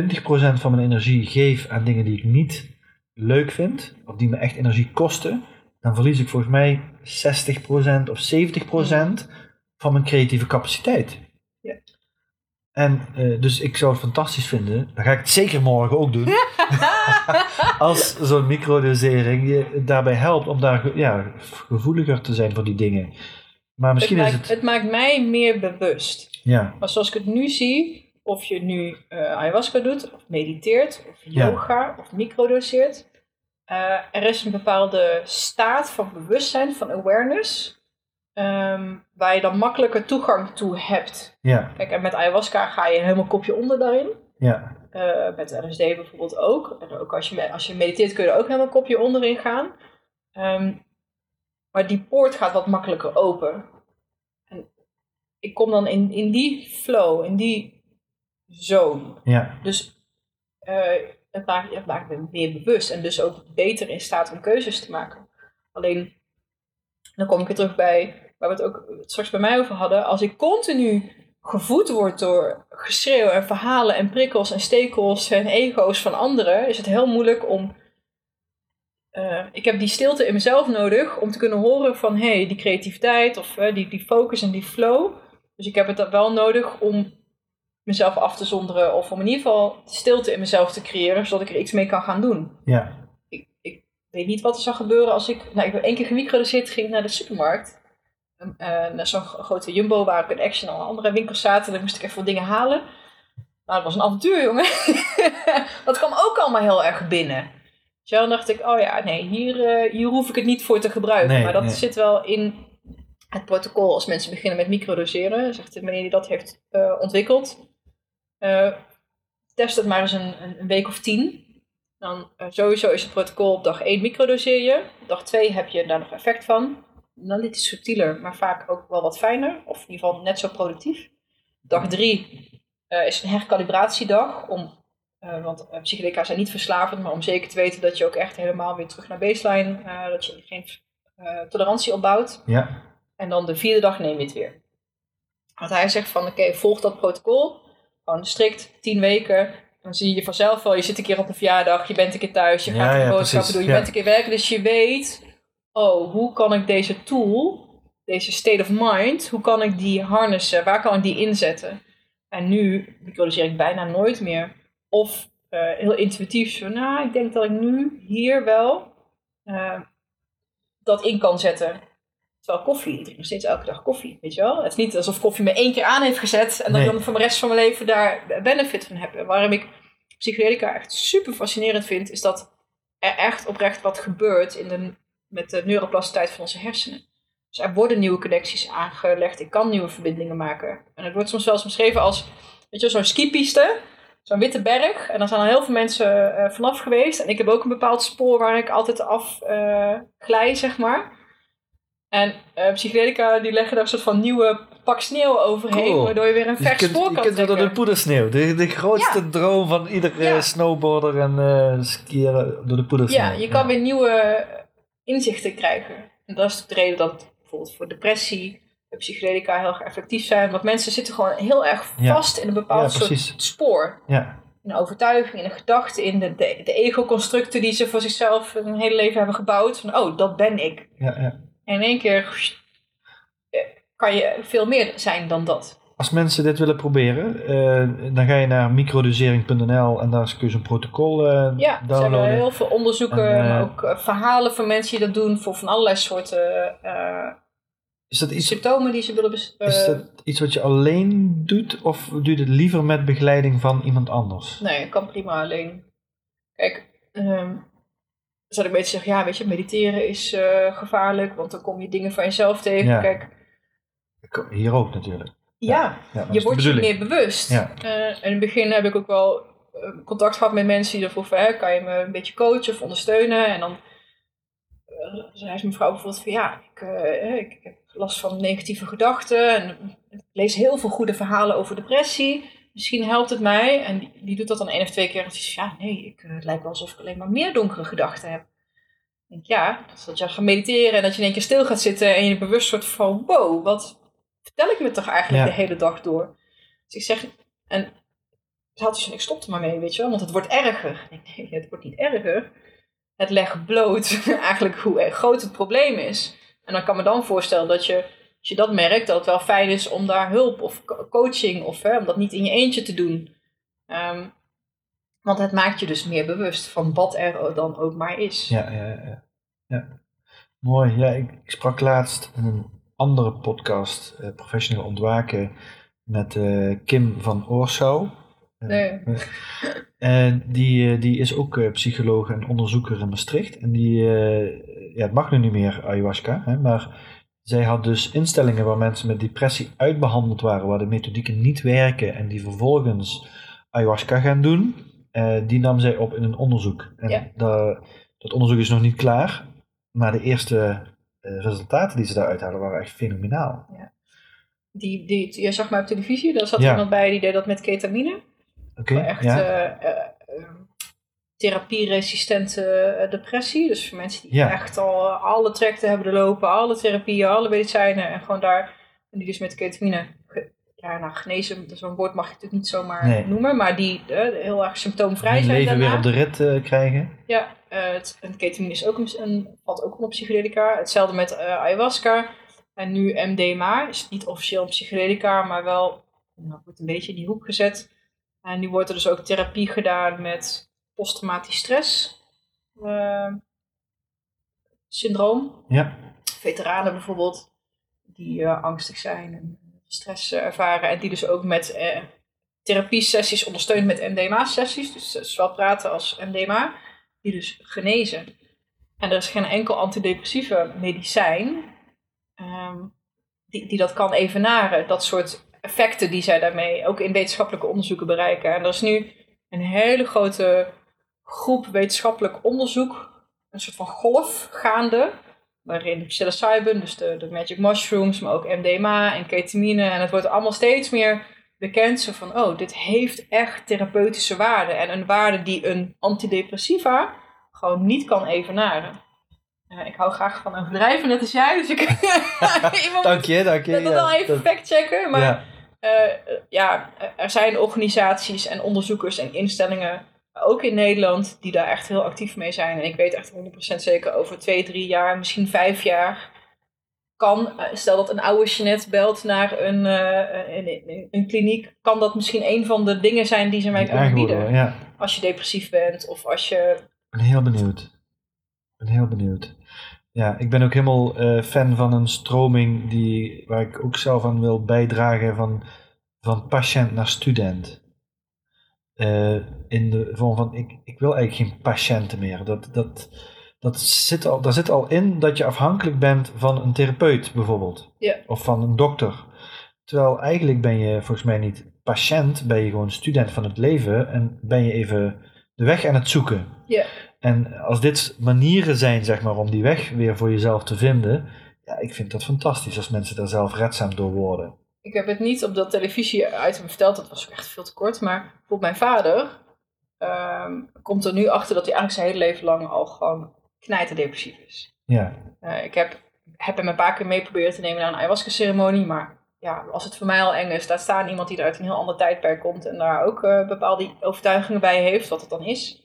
Speaker 2: van mijn energie geef aan dingen die ik niet leuk vind, of die me echt energie kosten, dan verlies ik volgens mij 60% of 70% van mijn creatieve capaciteit.
Speaker 1: Ja.
Speaker 2: En eh, dus ik zou het fantastisch vinden, dan ga ik het zeker morgen ook doen, als zo'n microdosering je daarbij helpt om daar ja, gevoeliger te zijn voor die dingen. Maar misschien
Speaker 1: het,
Speaker 2: is
Speaker 1: maakt,
Speaker 2: het...
Speaker 1: het maakt mij meer bewust.
Speaker 2: Ja,
Speaker 1: Maar zoals ik het nu zie, of je nu eh, ayahuasca doet, of mediteert, of
Speaker 2: Ja.
Speaker 1: yoga, of microdoseert. eh, er is een bepaalde staat van bewustzijn, van awareness, ehm, waar je dan makkelijker toegang toe hebt.
Speaker 2: ja,
Speaker 1: Kijk, en met ayahuasca ga je helemaal kopje onder daarin.
Speaker 2: ja,
Speaker 1: Eh, met LSD bijvoorbeeld ook. En ook als je, als je mediteert kun je er ook helemaal kopje onderin gaan. Ehm, maar die poort gaat wat makkelijker open. En ik kom dan in, in die flow, in die zone.
Speaker 2: ja,
Speaker 1: Dus eh, het, maakt, het maakt me meer bewust en dus ook beter in staat om keuzes te maken. Alleen, dan kom ik weer terug bij waar we het ook straks bij mij over hadden. Als ik continu gevoed word door geschreeuw en verhalen en prikkels en stekels en ego's van anderen, is het heel moeilijk om. eh, ik heb die stilte in mezelf nodig om te kunnen horen van hé, hey, die creativiteit of eh, die, die focus en die flow. Dus ik heb het wel nodig om mezelf af te zonderen of om in ieder geval stilte in mezelf te creëren, zodat ik er iets mee kan gaan doen.
Speaker 2: ja,
Speaker 1: Ik, ik weet niet wat er zou gebeuren als ik, nou ik ben één keer gemicrodoseerd, ging naar de supermarkt. Eh, naar zo'n gro- grote Jumbo waar ik een Action en andere winkels zaten. Dan moest ik even wat dingen halen. Nou, dat was een avontuur, jongen. dat kwam ook allemaal heel erg binnen. Dus dan dacht ik, oh ja, nee, hier, eh, hier hoef ik het niet voor te gebruiken.
Speaker 2: Nee,
Speaker 1: maar dat
Speaker 2: nee.
Speaker 1: zit wel in het protocol als mensen beginnen met microdoseren. Zegt de meneer die dat heeft eh, ontwikkeld. Eh, test het maar eens een, een, week of tien. Dan eh, sowieso is het protocol op dag 1 microdoseer je. Dag 2 heb je daar nog effect van. Dan dit is subtieler, maar vaak ook wel wat fijner. Of in ieder geval net zo productief. Dag 3 is een herkalibratiedag. Om, eh, want psychedelica zijn niet verslavend, maar om zeker te weten dat je ook echt helemaal weer terug naar baseline, dat je geen tolerantie opbouwt.
Speaker 2: ja,
Speaker 1: En dan de vierde dag neem je het weer. Want hij zegt van, oké, okay, volg dat protocol. Gewoon strikt, tien weken. Dan zie je vanzelf wel, je zit een keer op een verjaardag, je bent een keer thuis, je
Speaker 2: Ja,
Speaker 1: gaat een
Speaker 2: ja,
Speaker 1: boodschappen doen, je bent een keer werken. Dus je weet, oh, hoe kan ik deze tool, deze state of mind, hoe kan ik die harnessen, waar kan ik die inzetten? En nu microdoseer ik bijna nooit meer. Of uh, heel intuïtief, zo, nou, ik denk dat ik nu hier wel uh, dat in kan zetten. Terwijl koffie, ik drink nog steeds elke dag koffie, weet je wel? Het is niet alsof koffie me één keer aan heeft gezet en dat
Speaker 2: Nee.
Speaker 1: ik dan voor de rest van mijn leven daar benefit van heb. En waarom ik psychedelica echt super fascinerend vind, is dat er echt oprecht wat gebeurt in de, met de neuroplasticiteit van onze hersenen. Dus er worden nieuwe connecties aangelegd, ik kan nieuwe verbindingen maken. En het wordt soms wel eens beschreven als, weet je wel, zo'n skipiste, zo'n witte berg. En dan zijn er heel veel mensen uh, vanaf geweest. En ik heb ook een bepaald spoor waar ik altijd af uh, glij, zeg maar. En uh, psychedelica die leggen daar een soort van nieuwe pak sneeuw overheen,
Speaker 2: Cool.
Speaker 1: waardoor je weer een
Speaker 2: Dus je
Speaker 1: vers
Speaker 2: kunt,
Speaker 1: spoor
Speaker 2: je
Speaker 1: kan
Speaker 2: kunt weer door de poedersneeuw. De, de grootste
Speaker 1: Ja.
Speaker 2: droom van ieder eh,
Speaker 1: Ja.
Speaker 2: snowboarder en eh skier door de poedersneeuw.
Speaker 1: Ja, je kan weer nieuwe inzichten krijgen. En dat is de reden dat bijvoorbeeld voor depressie de psychedelica heel erg effectief zijn. Want mensen zitten gewoon heel erg vast in een bepaald soort spoor.
Speaker 2: Ja,
Speaker 1: In een overtuiging, in een gedachte, in de, de, de ego-constructen die ze voor zichzelf hun hele leven hebben gebouwd. Van, oh, dat ben ik.
Speaker 2: ja, ja.
Speaker 1: En in één keer kan je veel meer zijn dan dat.
Speaker 2: Als mensen dit willen proberen, eh, dan ga je naar microdosering.nl en daar kun je zo'n protocol eh,
Speaker 1: Ja, er zijn
Speaker 2: downloaden.
Speaker 1: heel veel onderzoeken,
Speaker 2: En, eh,
Speaker 1: maar ook verhalen van mensen die dat doen voor van allerlei soorten
Speaker 2: Is dat iets
Speaker 1: symptomen die ze willen eh,
Speaker 2: Is dat iets wat je alleen doet of doe je het liever met begeleiding van iemand anders?
Speaker 1: Nee, ik kan prima alleen. Kijk, ehm zou ik een beetje zeggen, ja, weet je, mediteren is eh, gevaarlijk, want dan kom je dingen van jezelf tegen.
Speaker 2: Ja.
Speaker 1: Kijk,
Speaker 2: Hier ook natuurlijk.
Speaker 1: ja, je wordt je meer bewust.
Speaker 2: Ja.
Speaker 1: Eh, in het begin heb ik ook wel eh, contact gehad met mensen die ervoor vroegen, kan je me een beetje coachen of ondersteunen? En dan zei ze mevrouw bijvoorbeeld van, ja, ik, ik heb last van negatieve gedachten en ik lees heel veel goede verhalen over depressie. Misschien helpt het mij. En die, doet dat dan één of twee keer. En zegt, ja, nee, ik, eh, het lijkt wel alsof ik alleen maar meer donkere gedachten heb. Ik denk, ja, dat je gaat mediteren en dat je in één keer stil gaat zitten en je bewust wordt van, wow, wat vertel ik me toch eigenlijk
Speaker 2: Ja.
Speaker 1: de hele dag door? Dus ik zeg, en ze had dus, ik stopte maar mee, weet je wel, want het wordt erger. Ik denk, nee, het wordt niet erger. Het legt bloot eigenlijk hoe groot het probleem is. En dan kan me dan voorstellen dat je, als je dat merkt, dat het wel fijn is om daar hulp of co- coaching of hè, om dat niet in je eentje te doen. Ehm, want het maakt je dus meer bewust van wat er dan ook maar is.
Speaker 2: Ja, ja, ja. ja. Mooi. Ja, ik, ik sprak laatst in een andere podcast, eh, Professioneel Ontwaken, met eh, Kim van Oorsouw. Eh,
Speaker 1: Nee.
Speaker 2: En die, die is ook psycholoog en onderzoeker in Maastricht. En die, ja, het mag nu niet meer ayahuasca, hè, maar zij had dus instellingen waar mensen met depressie uitbehandeld waren, waar de methodieken niet werken en die vervolgens ayahuasca gaan doen. Eh, die nam zij op in een onderzoek. En
Speaker 1: Ja.
Speaker 2: dat, dat onderzoek is nog niet klaar, maar de eerste eh, resultaten die ze daaruit halen waren echt fenomenaal.
Speaker 1: Die, die, je zag maar op televisie, daar zat
Speaker 2: Ja.
Speaker 1: iemand bij die deed dat met ketamine.
Speaker 2: Oké,
Speaker 1: Echt
Speaker 2: ja.
Speaker 1: eh, therapieresistente eh, depressie. Dus voor mensen die
Speaker 2: Ja.
Speaker 1: echt al alle trajecten hebben lopen, alle therapieën, alle medicijnen. En gewoon daar, en die dus met ketamine, ja nou genezen, zo'n woord mag je natuurlijk niet zomaar
Speaker 2: Nee.
Speaker 1: noemen. Maar die eh, heel erg symptoomvrij zijn
Speaker 2: leven
Speaker 1: daarna.
Speaker 2: weer op de rit eh, krijgen.
Speaker 1: Ja, eh, het, en ketamine is ook een, een, valt ook onder psychedelica. Hetzelfde met eh, ayahuasca. En nu MDMA is niet officieel een psychedelica, maar wel nou, wordt een beetje in die hoek gezet. En nu wordt er dus ook therapie gedaan met posttraumatisch stress eh, syndroom.
Speaker 2: Ja,
Speaker 1: Veteranen bijvoorbeeld, die eh, angstig zijn en stress eh, ervaren. En die dus ook met therapie-sessies ondersteund met MDMA-sessies. Dus zowel praten als MDMA. Die dus genezen. En er is geen enkel antidepressieve medicijn ehm, die, die dat kan evenaren. Dat soort effecten die zij daarmee ook in wetenschappelijke onderzoeken bereiken. En er is nu een hele grote groep wetenschappelijk onderzoek, een soort van golf gaande, waarin psilocybin, dus de, de magic mushrooms, maar ook MDMA en ketamine, en het wordt allemaal steeds meer bekend zo van, oh, dit heeft echt therapeutische waarde en een waarde die een antidepressiva gewoon niet kan evenaren. Ik hou graag van overdrijven, net als jij, dus ik
Speaker 2: dank je, dank je.
Speaker 1: dat
Speaker 2: Ja,
Speaker 1: wel even factchecken, maar
Speaker 2: ja.
Speaker 1: eh, ja, er zijn organisaties en onderzoekers en instellingen, ook in Nederland, die daar echt heel actief mee zijn. En ik weet echt 100% zeker over twee, drie jaar, misschien vijf jaar, kan, eh, stel dat een oude Jeanette belt naar een, eh, een, een, een kliniek, kan dat misschien een van de dingen zijn die ze mij kunnen bieden.
Speaker 2: ja.
Speaker 1: Als je depressief bent of als je...
Speaker 2: Ik ben heel benieuwd. Ik ben heel benieuwd. Ja, ik ben ook helemaal eh, fan van een stroming die, waar ik ook zelf aan wil bijdragen van, van patiënt naar student. Eh, in de vorm van, ik, ik wil eigenlijk geen patiënten meer. Dat, dat, dat zit al, daar zit al in dat je afhankelijk bent van een therapeut bijvoorbeeld.
Speaker 1: Ja.
Speaker 2: Of van een dokter. Terwijl eigenlijk ben je volgens mij niet patiënt, ben je gewoon student van het leven en ben je even de weg aan het zoeken.
Speaker 1: Ja.
Speaker 2: En als dit manieren zijn, zeg maar, om die weg weer voor jezelf te vinden, ja, ik vind dat fantastisch als mensen daar zelf redzaam door worden.
Speaker 1: Ik heb het niet op dat televisie-item verteld, dat was ook echt veel te kort. Maar bijvoorbeeld mijn vader ehm, komt er nu achter dat hij eigenlijk zijn hele leven lang al gewoon knijterdepressief is.
Speaker 2: Ja,
Speaker 1: Eh, ik heb, heb hem een paar keer mee proberen te nemen naar een ayahuasca-ceremonie. Maar ja, als het voor mij al eng is, daar staan iemand die er uit een heel ander tijdperk komt. En daar ook eh, bepaalde overtuigingen bij heeft, wat het dan is.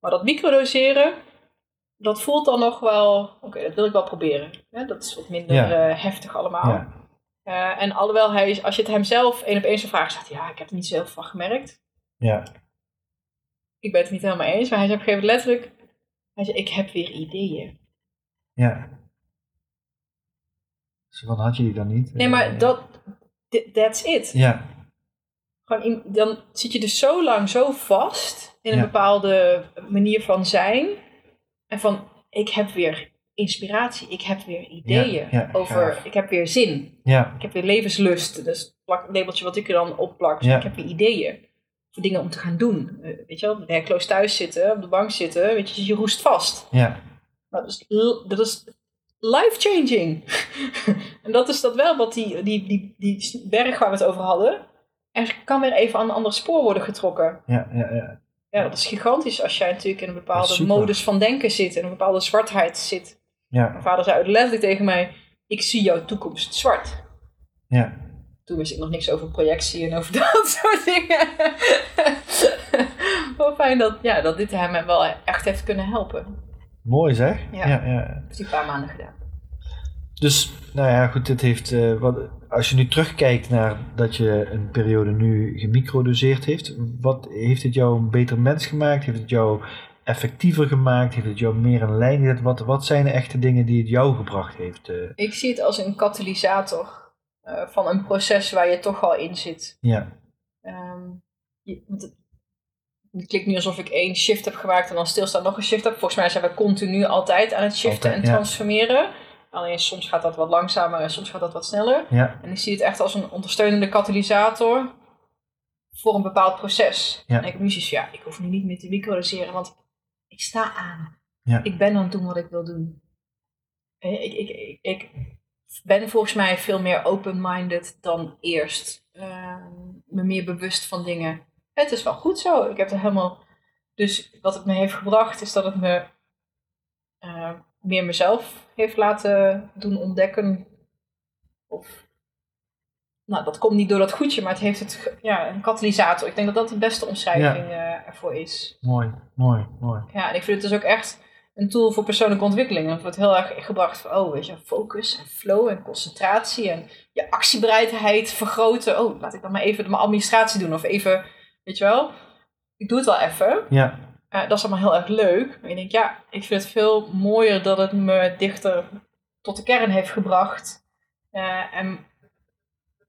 Speaker 1: Maar dat microdoseren, dat voelt dan nog wel, oké, dat wil ik wel proberen. Dat is wat minder
Speaker 2: Ja.
Speaker 1: eh, heftig allemaal.
Speaker 2: ja,
Speaker 1: Eh, en alhoewel hij, als je het hem zelf één op één zou vragen, zegt hij, ja, ik heb er niet zo heel veel van gemerkt.
Speaker 2: ja,
Speaker 1: Ik ben het niet helemaal eens, maar hij zei op een gegeven moment letterlijk, hij zei, ik heb weer ideeën.
Speaker 2: ja. Zo van, had je die dan niet?
Speaker 1: Nee, maar dat, th- that's it.
Speaker 2: Ja,
Speaker 1: Gewoon in- dan zit je dus zo lang zo vast in een
Speaker 2: Ja.
Speaker 1: bepaalde manier van zijn. En van, ik heb weer inspiratie, ik heb weer ideeën
Speaker 2: ja,
Speaker 1: over, ik heb weer zin.
Speaker 2: ja,
Speaker 1: Ik heb weer levenslust. Het plak- labeltje wat ik er dan opplak. Dus. Ik heb weer ideeën. Voor dingen om te gaan doen. Eh, weet je wel, werkloos thuis zitten, op de bank zitten. Weet je, je roest vast.
Speaker 2: ja,
Speaker 1: Nou, dat is, dat is life-changing. en dat is dat wel wat die, die, die, die berg waar we het over hadden. er kan weer even aan een ander spoor worden getrokken.
Speaker 2: Ja, ja, ja.
Speaker 1: Ja, dat is gigantisch als jij natuurlijk in een bepaalde modus van denken zit, in een bepaalde zwartheid zit.
Speaker 2: Ja,
Speaker 1: Mijn vader zei letterlijk tegen mij, ik zie jouw toekomst zwart.
Speaker 2: ja.
Speaker 1: Toen wist ik nog niks over projectie en over dat soort dingen. Wel fijn dat, ja, dat dit hem wel echt heeft kunnen helpen.
Speaker 2: Mooi zeg.
Speaker 1: Ja.
Speaker 2: Ja, ja.
Speaker 1: Dat heeft hij een paar maanden gedaan.
Speaker 2: Dus, nou ja, goed, dit heeft, eh, wat, als je nu terugkijkt naar dat je een periode nu gemicrodoseerd heeft, wat heeft het jou een beter mens gemaakt? Heeft het jou effectiever gemaakt? Heeft het jou meer in lijn gezet? Wat, wat zijn de echte dingen die het jou gebracht heeft? eh?
Speaker 1: Ik zie het als een katalysator eh, van een proces waar je toch al in zit.
Speaker 2: ja,
Speaker 1: Ehm, je, het, het klinkt nu alsof ik één shift heb gemaakt en dan stilstaan nog een shift heb. Volgens mij zijn we continu altijd aan het shiften
Speaker 2: Altijd,
Speaker 1: en
Speaker 2: ja.
Speaker 1: transformeren. Alleen soms gaat dat wat langzamer en soms gaat dat wat sneller.
Speaker 2: ja,
Speaker 1: En ik zie het echt als een ondersteunende katalysator voor een bepaald proces.
Speaker 2: Ja.
Speaker 1: En ik heb nu zoiets ja, ik hoef nu niet meer te microdoseren, want ik sta aan.
Speaker 2: Ja.
Speaker 1: Ik ben aan het doen wat ik wil doen. Eh, Ik, ik, ik, ik ben volgens mij veel meer open-minded dan eerst. Ehm, me meer bewust van dingen. Het is wel goed zo. Ik heb er helemaal... Dus wat het me heeft gebracht, is dat het me eh, meer mezelf heeft laten doen ontdekken. Of nou, dat komt niet door dat goedje, maar het heeft het, ja, een katalysator. Ik denk dat dat de beste omschrijving eh, ervoor is.
Speaker 2: mooi, mooi, mooi.
Speaker 1: Ja, en ik vind het dus ook echt een tool voor persoonlijke ontwikkeling. Het wordt heel erg gebracht van, oh, weet je, focus en flow en concentratie en je actiebereidheid vergroten. Oh, laat ik dan maar even mijn administratie doen of even, weet je wel. Ik doe het wel even.
Speaker 2: Ja,
Speaker 1: Eh, dat is allemaal heel erg leuk. Maar ik denk, ja, ik vind het veel mooier dat het me dichter tot de kern heeft gebracht. Eh, en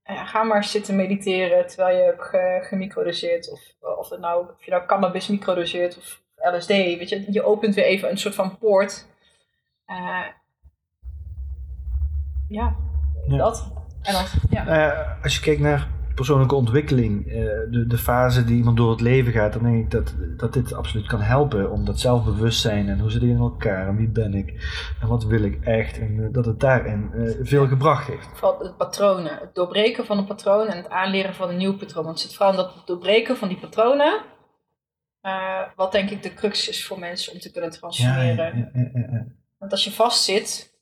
Speaker 1: eh, ga maar zitten mediteren terwijl je hebt ge gemicrodoseerd. Of, of, het nou, of je nou cannabis microdoseert of LSD. Weet je, je opent weer even een soort van poort. Eh, ja,
Speaker 2: Ja.
Speaker 1: dat. En dan, ja.
Speaker 2: Nou ja, als je kijkt naar persoonlijke ontwikkeling, eh, de, de fase die iemand door het leven gaat, dan denk ik dat, dat dit absoluut kan helpen. Om dat zelfbewustzijn en hoe zit ik in elkaar en wie ben ik en wat wil ik echt. En eh, dat het daarin eh, veel gebracht heeft.
Speaker 1: Vooral het patronen. Het doorbreken van een patroon en het aanleren van een nieuw patroon. Want het zit vooral in dat doorbreken van die patronen. wat denk ik de crux is voor mensen om te kunnen transformeren.
Speaker 2: ja, ja, ja, ja.
Speaker 1: Want als je vastzit,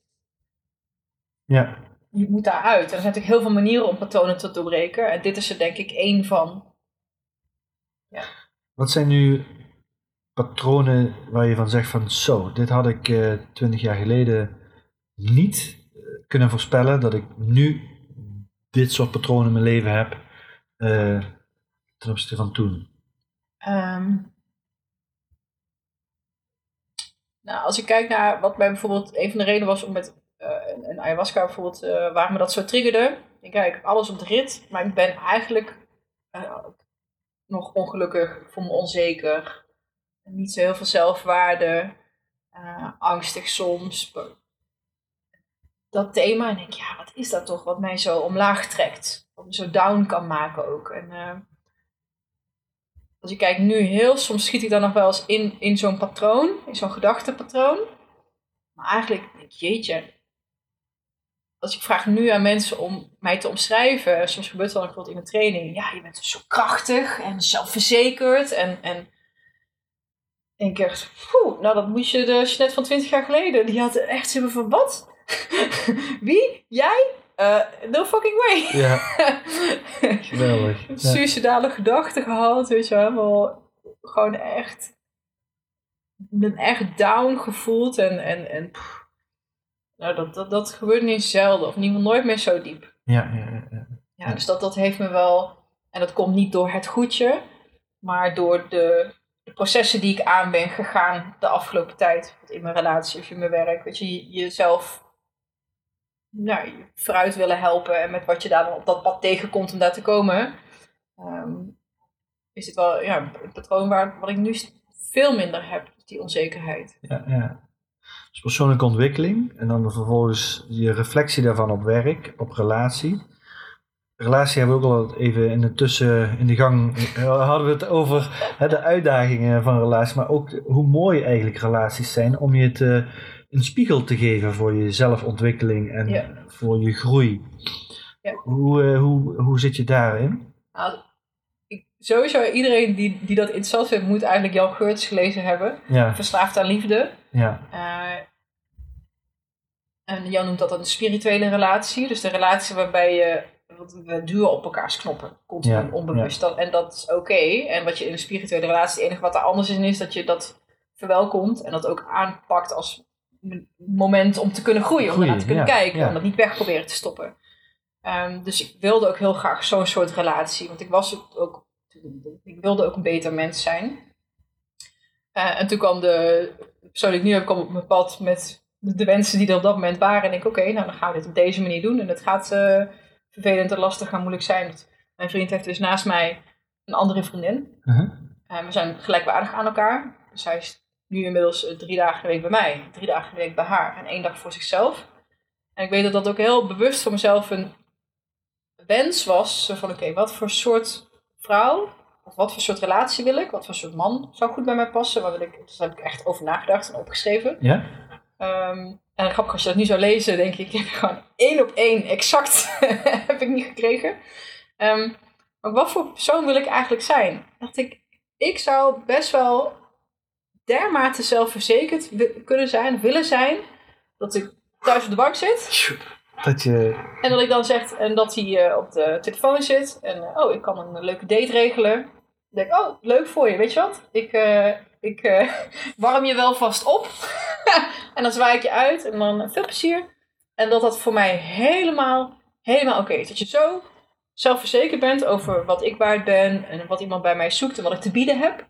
Speaker 2: Ja,
Speaker 1: je moet daaruit. En er zijn natuurlijk heel veel manieren om patronen te doorbreken. En dit is er denk ik één van.
Speaker 2: Wat zijn nu patronen waar je van zegt van zo, dit had ik eh, twintig jaar geleden niet eh, kunnen voorspellen dat ik nu dit soort patronen in mijn leven heb eh, ten opzichte van toen.
Speaker 1: Ehm, nou, als ik kijk naar wat mij bijvoorbeeld een van de redenen was om met een, een ayahuasca bijvoorbeeld, eh waar me dat zo triggerde. Ik kijk, alles op de rit, maar ik ben eigenlijk eh, nog ongelukkig, ik voel me onzeker, niet zo heel veel zelfwaarde, eh, angstig soms. Dat thema, en ik ja, wat is dat toch wat mij zo omlaag trekt, wat me zo down kan maken ook. En, als je kijkt nu heel, soms schiet ik dan nog wel eens in, in zo'n patroon, in zo'n gedachtepatroon. Maar eigenlijk, denk ik, jeetje. Als ik vraag nu aan mensen om mij te omschrijven, soms gebeurt ook bijvoorbeeld in een training. Ja, je bent zo krachtig en zelfverzekerd. En, en ik echt, poeh, nou dat moet je de Jeanette van 20 jaar geleden, die had echt zin van wat? Wie? Jij? Eh, no fucking way.
Speaker 2: Ja, geweldig. Ja.
Speaker 1: suicidale gedachten gehad, weet je wel. Gewoon echt, ik ben echt down gevoeld en, en, en pff, nou, dat, dat, dat gebeurt niet zelden, of in ieder geval nooit meer zo diep.
Speaker 2: Ja, ja, ja,
Speaker 1: dus dat, dat heeft me wel, en dat komt niet door het goedje, maar door de, de processen die ik aan ben gegaan de afgelopen tijd. In mijn relatie of in mijn werk. Weet je, je- jezelf nou, je vooruit willen helpen en met wat je daar dan op dat pad tegenkomt om daar te komen. ehm, is het wel ja, een patroon waar, wat ik nu veel minder heb, die onzekerheid.
Speaker 2: ja, ja. Dus persoonlijke ontwikkeling en dan vervolgens je reflectie daarvan op werk, op relatie. Relatie hebben we ook al even in de tussen, in de gang, eh, hadden we het over hè, de uitdagingen van relaties, maar ook hoe mooi eigenlijk relaties zijn om je te, een spiegel te geven voor je zelfontwikkeling en
Speaker 1: Ja.
Speaker 2: voor je groei.
Speaker 1: Ja.
Speaker 2: Hoe, eh, hoe, hoe zit je daarin?
Speaker 1: Nou, sowieso iedereen die, die dat interessant vindt, moet eigenlijk Jan Geurts gelezen hebben.
Speaker 2: Ja,
Speaker 1: Verslaafd aan liefde.
Speaker 2: ja,
Speaker 1: Eh, en Jan noemt dat een spirituele relatie. Dus de relatie waarbij je, we duwen op elkaars knoppen, continu,
Speaker 2: Ja,
Speaker 1: onbewust. Dat, en dat is oké. En wat je in een spirituele relatie, het enige wat er anders in is, dat je dat verwelkomt en dat ook aanpakt als moment om te kunnen groeien, om
Speaker 2: Groeien,
Speaker 1: ernaar te kunnen kijken, om dat niet weg proberen te stoppen. Ehm, dus ik wilde ook heel graag zo'n soort relatie, want ik was ook, ik wilde ook een beter mens zijn. Eh, en toen kwam de persoon die ik nu heb, kwam op mijn pad met de wensen die er op dat moment waren. En ik, oké, nou dan gaan we dit op deze manier doen. En het gaat eh, vervelend en lastig en moeilijk zijn. Want mijn vriend heeft dus naast mij een andere vriendin.
Speaker 2: Mhm.
Speaker 1: En we zijn gelijkwaardig aan elkaar. Dus hij is nu inmiddels eh, drie dagen de week bij mij, drie dagen de week bij haar en één dag voor zichzelf. En ik weet dat dat ook heel bewust voor mezelf een wens was. Zo van, oké, wat voor soort vrouw of wat voor soort relatie wil ik? Wat voor soort man zou goed bij mij passen? Wat wil ik? Dus daar heb ik echt over nagedacht en opgeschreven.
Speaker 2: ja,
Speaker 1: Ehm, en grappig, als je dat nu zou lezen, denk ik, ik heb gewoon één op één exact heb ik niet gekregen. Ehm, maar wat voor persoon wil ik eigenlijk zijn? Dacht ik, ik zou best wel dermate zelfverzekerd kunnen zijn, willen zijn, dat ik thuis op de bank zit
Speaker 2: dat je,
Speaker 1: en dat ik dan zeg, en dat hij eh, op de telefoon zit. En eh, oh, ik kan een leuke date regelen. Dan denk ik, oh, leuk voor je. Weet je wat? Ik, eh, ik warm je wel vast op. en dan zwaai ik je uit. En dan veel plezier. En dat dat voor mij helemaal, helemaal oké is. Dat je zo zelfverzekerd bent over wat ik waard ben. En wat iemand bij mij zoekt en wat ik te bieden heb.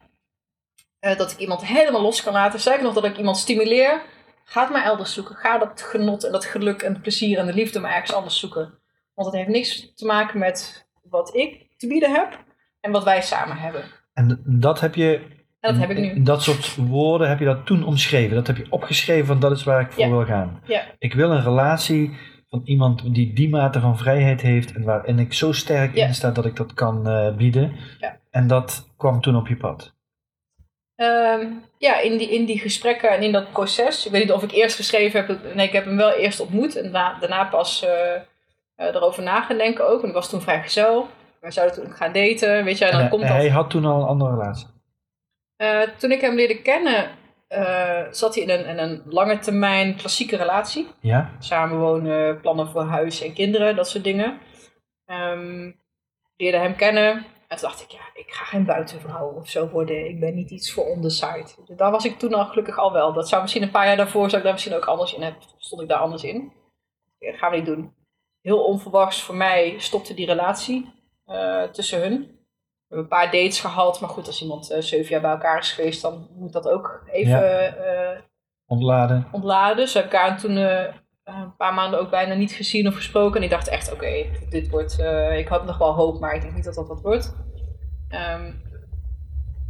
Speaker 1: Dat ik iemand helemaal los kan laten. Zeker nog dat ik iemand stimuleer. Ga het maar elders zoeken. Ga dat genot en dat geluk en het plezier en de liefde maar ergens anders zoeken. Want het heeft niks te maken met wat ik te bieden heb en wat wij samen hebben.
Speaker 2: en dat heb je,
Speaker 1: En dat heb ik nu.
Speaker 2: dat soort woorden heb je dat toen omschreven. Dat heb je opgeschreven, van dat is waar ik voor
Speaker 1: Ja.
Speaker 2: wil gaan.
Speaker 1: Ja.
Speaker 2: Ik wil een relatie van iemand die die mate van vrijheid heeft en waarin ik zo sterk
Speaker 1: Ja.
Speaker 2: in sta dat ik dat kan eh, bieden.
Speaker 1: Ja.
Speaker 2: En dat kwam toen op je pad.
Speaker 1: Ehm, ja, in die, in die gesprekken en in dat proces. Ik weet niet of ik eerst geschreven heb. Nee, ik heb hem wel eerst ontmoet. En daarna, daarna pas eh, eh, erover na gaan denken ook. En ik was toen vrijgezel. We zouden toen gaan daten. Weet je, en dan
Speaker 2: En,
Speaker 1: komt
Speaker 2: hij-
Speaker 1: dat.
Speaker 2: hij had toen al een andere relatie.
Speaker 1: Eh, toen ik hem leerde kennen, eh, zat hij in een, in een lange termijn klassieke relatie.
Speaker 2: Ja?
Speaker 1: Samenwonen, plannen voor huis en kinderen, dat soort dingen. Ehm leerde hem kennen. En toen dacht ik, ja, ik ga geen buitenvrouw of zo worden. Ik ben niet iets voor on the side. Dus daar was ik toen al gelukkig al wel. Dat zou misschien een paar jaar daarvoor, zou ik daar misschien ook anders in hebben. Stond ik daar anders in. Ja, gaan we niet doen. Heel onverwachts voor mij stopte die relatie eh, tussen hun. We hebben een paar dates gehad. Maar goed, als iemand eh, zeven jaar bij elkaar is geweest, dan moet dat ook even eh,
Speaker 2: Ontladen.
Speaker 1: ontladen. Dus we hebben elkaar toen een paar maanden ook bijna niet gezien of gesproken. En ik dacht echt, oké, dit wordt... eh, ik had nog wel hoop, maar ik denk niet dat dat wat wordt. Ehm,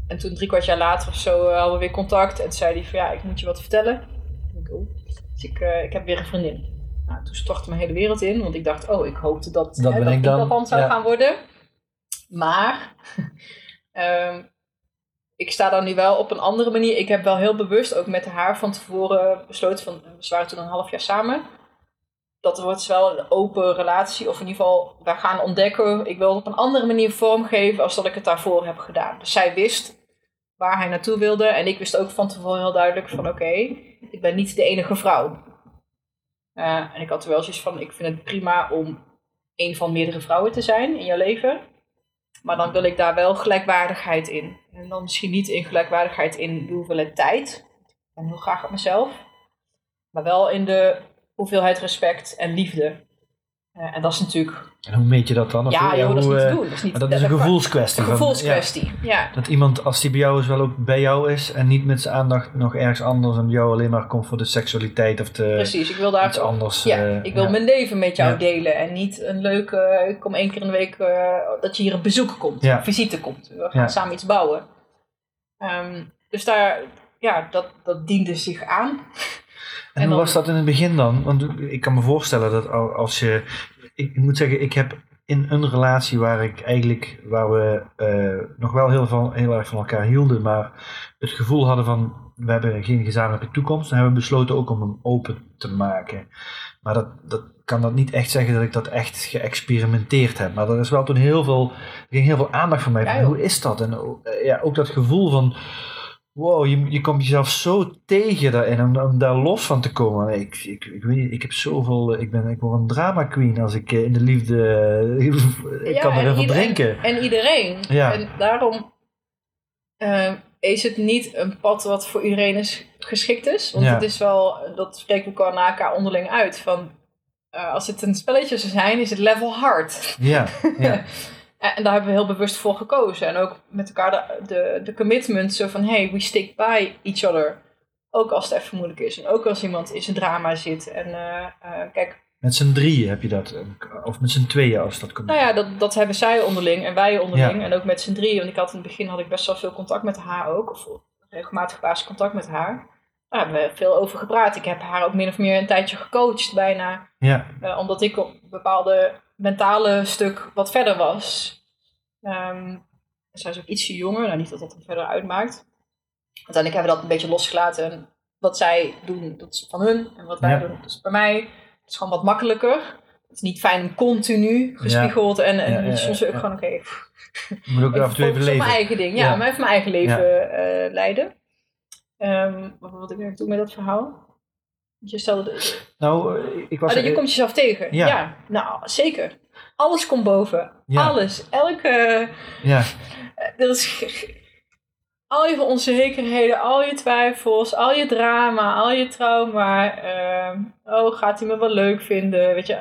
Speaker 1: en toen drie kwart jaar later of zo eh, hadden we weer contact. En toen zei hij van, ja, ik moet je wat vertellen. Ik oh. Dus ik, eh, ik heb weer een vriendin. Nou, toen stortte mijn hele wereld in. Want ik dacht, oh, ik hoopte dat,
Speaker 2: Dat
Speaker 1: hè,
Speaker 2: ik dan,
Speaker 1: dat man zou
Speaker 2: ja.
Speaker 1: gaan worden. Maar... ehm, ik sta dan nu wel op een andere manier. Ik heb wel heel bewust ook met haar van tevoren besloten van, we waren toen een half jaar samen. Dat wordt wel een open relatie, of in ieder geval, wij gaan ontdekken. Ik wil het op een andere manier vormgeven als dat ik het daarvoor heb gedaan. Dus zij wist waar hij naartoe wilde. En ik wist ook van tevoren heel duidelijk van, oké, ik ben niet de enige vrouw. Eh, en ik had er wel zoiets van, ik vind het prima om een van meerdere vrouwen te zijn in je leven. Maar dan wil ik daar wel gelijkwaardigheid in. En dan misschien niet in gelijkwaardigheid in de hoeveelheid tijd. Ben heel graag op mezelf. Maar wel in de hoeveelheid respect en liefde. Eh, en dat is natuurlijk...
Speaker 2: En hoe meet je dat dan? Of
Speaker 1: ja,
Speaker 2: hoe-
Speaker 1: joh, dat is niet te
Speaker 2: eh,
Speaker 1: doen. Dat is, niet,
Speaker 2: maar dat is een gevoelskwestie.
Speaker 1: Een gevoelskwestie, ja.
Speaker 2: ja. Dat iemand, als die bij jou is, wel ook bij jou is en niet met zijn aandacht nog ergens anders en bij jou alleen maar komt voor de seksualiteit of de,
Speaker 1: Precies, ik wil daar...
Speaker 2: iets anders.
Speaker 1: Ja,
Speaker 2: eh,
Speaker 1: ik wil
Speaker 2: ja.
Speaker 1: mijn leven met jou
Speaker 2: Ja.
Speaker 1: delen. En niet een leuke... Ik kom één keer in de week eh, dat je hier op bezoek komt. Een visite komt. We gaan samen iets bouwen. Ehm, dus daar... Ja, dat, dat diende zich aan.
Speaker 2: En,
Speaker 1: En
Speaker 2: hoe was dat in het begin dan? Want ik kan me voorstellen dat al- als je... Ik moet zeggen, ik heb in een relatie waar ik eigenlijk, waar we eh, nog wel heel, van, heel erg van elkaar hielden, maar het gevoel hadden van we hebben geen gezamenlijke toekomst, dan hebben we besloten ook om hem open te maken. Maar dat, dat kan dat niet echt zeggen dat ik dat echt geëxperimenteerd heb. Maar er is wel toen heel veel, er ging heel veel aandacht van mij. Van, hoe is dat? En eh, ja, ook dat gevoel van, wow, je, je komt jezelf zo tegen daarin om, om daar los van te komen. Ik, ik, ik weet niet, ik heb zoveel, ik ben, ik word een drama queen als ik eh, in de liefde, ik
Speaker 1: Ja,
Speaker 2: kan
Speaker 1: en
Speaker 2: erin
Speaker 1: iedereen-
Speaker 2: verdrinken.
Speaker 1: En iedereen.
Speaker 2: Ja.
Speaker 1: En daarom eh, is het niet een pad wat voor iedereen is geschikt is. Want
Speaker 2: Ja.
Speaker 1: het is wel, dat spreken we elkaar na elkaar onderling uit. Van, eh, als het een spelletje zou zijn, is het level hard.
Speaker 2: Ja, ja,
Speaker 1: En daar hebben we heel bewust voor gekozen. En ook met elkaar de, de, de commitment zo van, hey, we stick by each other. Ook als het even moeilijk is. En ook als iemand in zijn drama zit. En eh, eh, kijk,
Speaker 2: met z'n drieën heb je dat, eh, of met z'n tweeën als dat komt.
Speaker 1: Nou ja, dat, dat hebben zij onderling en wij onderling.
Speaker 2: Ja.
Speaker 1: En ook met z'n drieën. Want ik had in het begin had ik best wel veel contact met haar ook. Of regelmatig basis contact met haar. Daar hebben we veel over gepraat. Ik heb haar ook min of meer een tijdje gecoacht bijna.
Speaker 2: Ja,
Speaker 1: omdat ik op bepaalde mentale stuk wat verder was. Ehm zij is ook ietsje jonger. Nou, niet dat dat er verder uitmaakt. Uiteindelijk hebben we dat een beetje losgelaten. En wat zij doen, dat is van hun. En wat wij
Speaker 2: Ja.
Speaker 1: doen, dat is bij mij. Het is gewoon wat makkelijker. Het is niet fijn om continu gespiegeld. En, en
Speaker 2: Ja,
Speaker 1: soms ook gewoon, oké,
Speaker 2: moet ook af en toe even leven.
Speaker 1: mijn eigen ding. Ja,
Speaker 2: Ja.
Speaker 1: maar even mijn eigen leven eh, leiden. Ehm wat ik eigenlijk doen met dat verhaal? Je stelde de,
Speaker 2: Nou, eh, ik was...
Speaker 1: Oh, je komt jezelf tegen.
Speaker 2: Ja.
Speaker 1: Ja. nou zeker. Alles komt boven.
Speaker 2: Ja.
Speaker 1: Alles. Elke.
Speaker 2: Ja,
Speaker 1: eh, Er is. ge- ge- Al je onzekerheden, al je twijfels, al je drama, al je trauma. ehm, oh, gaat hij me wel leuk vinden? Weet je,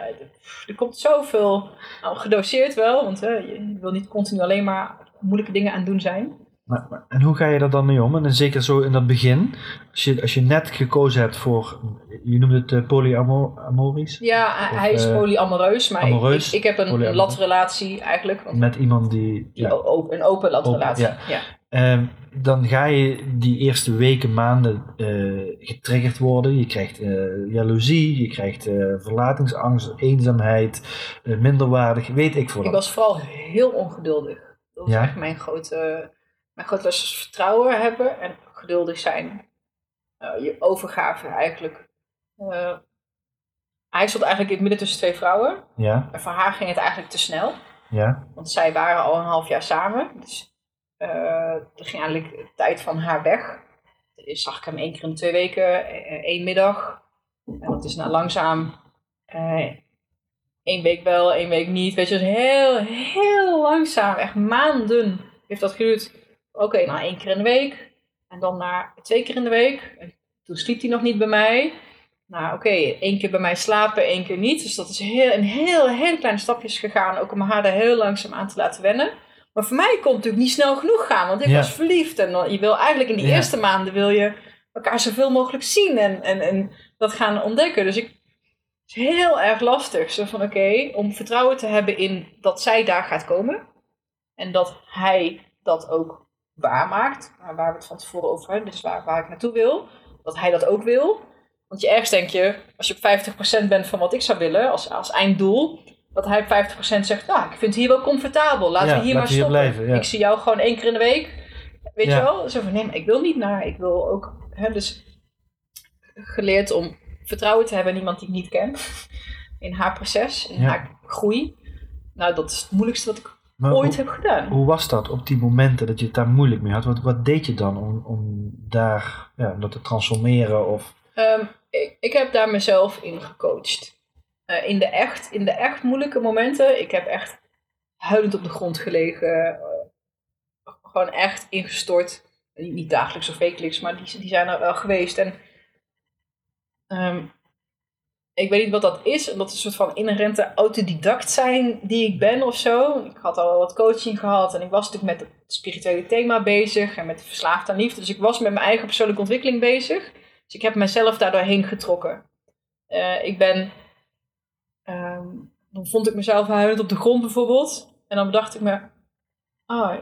Speaker 1: er komt zoveel. Nou, gedoseerd wel, want hè, je wil niet continu alleen maar moeilijke dingen aan het doen zijn.
Speaker 2: Maar, en hoe ga je daar dan mee om? En zeker zo in dat begin, als je, als je net gekozen hebt voor, je noemde het uh, polyamorisch,
Speaker 1: Ja, hij-
Speaker 2: Of,
Speaker 1: hij is
Speaker 2: eh,
Speaker 1: polyamoreus, maar
Speaker 2: amoreus,
Speaker 1: ik, ik heb een, latrelatie eigenlijk. Want
Speaker 2: met iemand die, ja,
Speaker 1: een open latrelatie.
Speaker 2: Open,
Speaker 1: ja.
Speaker 2: Ehm, dan ga je die eerste weken, maanden eh, getriggerd worden. Je krijgt eh, jaloezie, je krijgt eh, verlatingsangst, eenzaamheid, eh, minderwaardig, weet ik veel.
Speaker 1: Ik was vooral heel ongeduldig. Dat was
Speaker 2: Ja?
Speaker 1: echt mijn grote, grote les is vertrouwen hebben en geduldig zijn. Eh, je overgave eigenlijk. Eh, hij stond eigenlijk in het midden tussen twee vrouwen.
Speaker 2: Ja,
Speaker 1: En voor haar ging het eigenlijk te snel.
Speaker 2: ja,
Speaker 1: Want zij waren al een half jaar samen. Dus eh, er ging eigenlijk de tijd van haar weg. Ik zag ik hem één keer in de twee weken, één middag. En dat is nou langzaam één week wel, één week niet. Weet je, dus heel, heel langzaam, echt maanden heeft dat geduurd. Oké, nou één keer in de week. En dan naar twee keer in de week. En toen sliep hij nog niet bij mij. Nou, oké, één keer bij mij slapen, één keer niet. Dus dat is heel, in heel, heel kleine stapjes gegaan. Ook om haar daar heel langzaam aan te laten wennen. Maar voor mij kon het natuurlijk niet snel genoeg gaan. Want ik
Speaker 2: Ja.
Speaker 1: was verliefd. En dan, je wil eigenlijk in die
Speaker 2: Ja.
Speaker 1: eerste maanden wil je elkaar zoveel mogelijk zien. En, en, en dat gaan ontdekken. Dus ik, het is heel erg lastig. Zo van, oké, om vertrouwen te hebben in dat zij daar gaat komen. En dat hij dat ook waarmaakt. Waar waar we het van tevoren over hebben. Is waar, waar ik naartoe wil. Dat hij dat ook wil. Want je ergens denk je, als je op 50% bent van wat ik zou willen, als, als einddoel, dat hij op 50% zegt, nou, ik vind het hier wel comfortabel, laten
Speaker 2: Ja,
Speaker 1: we hier
Speaker 2: laten
Speaker 1: maar
Speaker 2: hier
Speaker 1: stoppen.
Speaker 2: blijven, ja.
Speaker 1: Ik zie jou gewoon één keer in de week, weet
Speaker 2: Ja.
Speaker 1: je wel? Zo van, nee, maar ik wil niet naar, ik wil ook, hè, dus geleerd om vertrouwen te hebben in iemand die ik niet ken, in haar proces, in haar groei. Nou, dat is het moeilijkste wat ik
Speaker 2: maar
Speaker 1: ooit
Speaker 2: hoe,
Speaker 1: heb gedaan.
Speaker 2: hoe was dat op die momenten dat je het daar moeilijk mee had? Wat, wat deed je dan om, om daar, ja, om dat te transformeren? Of,
Speaker 1: Ehm, ik, ik heb daar mezelf in gecoacht. Eh, in, de echt, in de echt moeilijke momenten. Ik heb echt huilend op de grond gelegen. eh, gewoon echt ingestort. Niet, niet dagelijks of wekelijks, maar die, die zijn er wel geweest. En ehm, ik weet niet wat dat is. Dat is een soort van inherente autodidact zijn die ik ben of zo. Ik had al wat coaching gehad en ik was natuurlijk met het spirituele thema bezig en met verslaafd aan liefde. Dus ik was met mijn eigen persoonlijke ontwikkeling bezig. Dus ik heb mezelf daar doorheen getrokken. Eh, ik ben. ehm, dan vond ik mezelf huilend op de grond bijvoorbeeld. En dan bedacht ik me. Oh,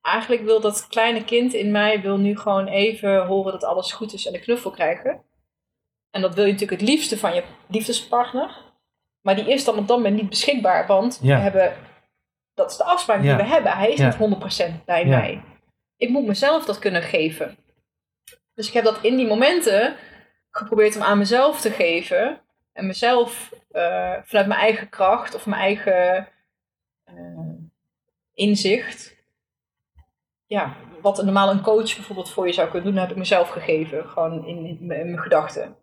Speaker 1: eigenlijk wil dat kleine kind in mij wil nu gewoon even horen dat alles goed is en een knuffel krijgen. En dat wil je natuurlijk het liefste van je liefdespartner. Maar die is dan op dat moment niet beschikbaar, want
Speaker 2: Ja.
Speaker 1: we hebben, dat is de afspraak die we hebben. Hij is niet 100% bij mij. Ik moet mezelf dat kunnen geven. Dus ik heb dat in die momenten geprobeerd om aan mezelf te geven. En mezelf eh, vanuit mijn eigen kracht of mijn eigen eh, inzicht. Ja, wat normaal een coach bijvoorbeeld voor je zou kunnen doen, heb ik mezelf gegeven. Gewoon in, in mijn in mijn gedachten.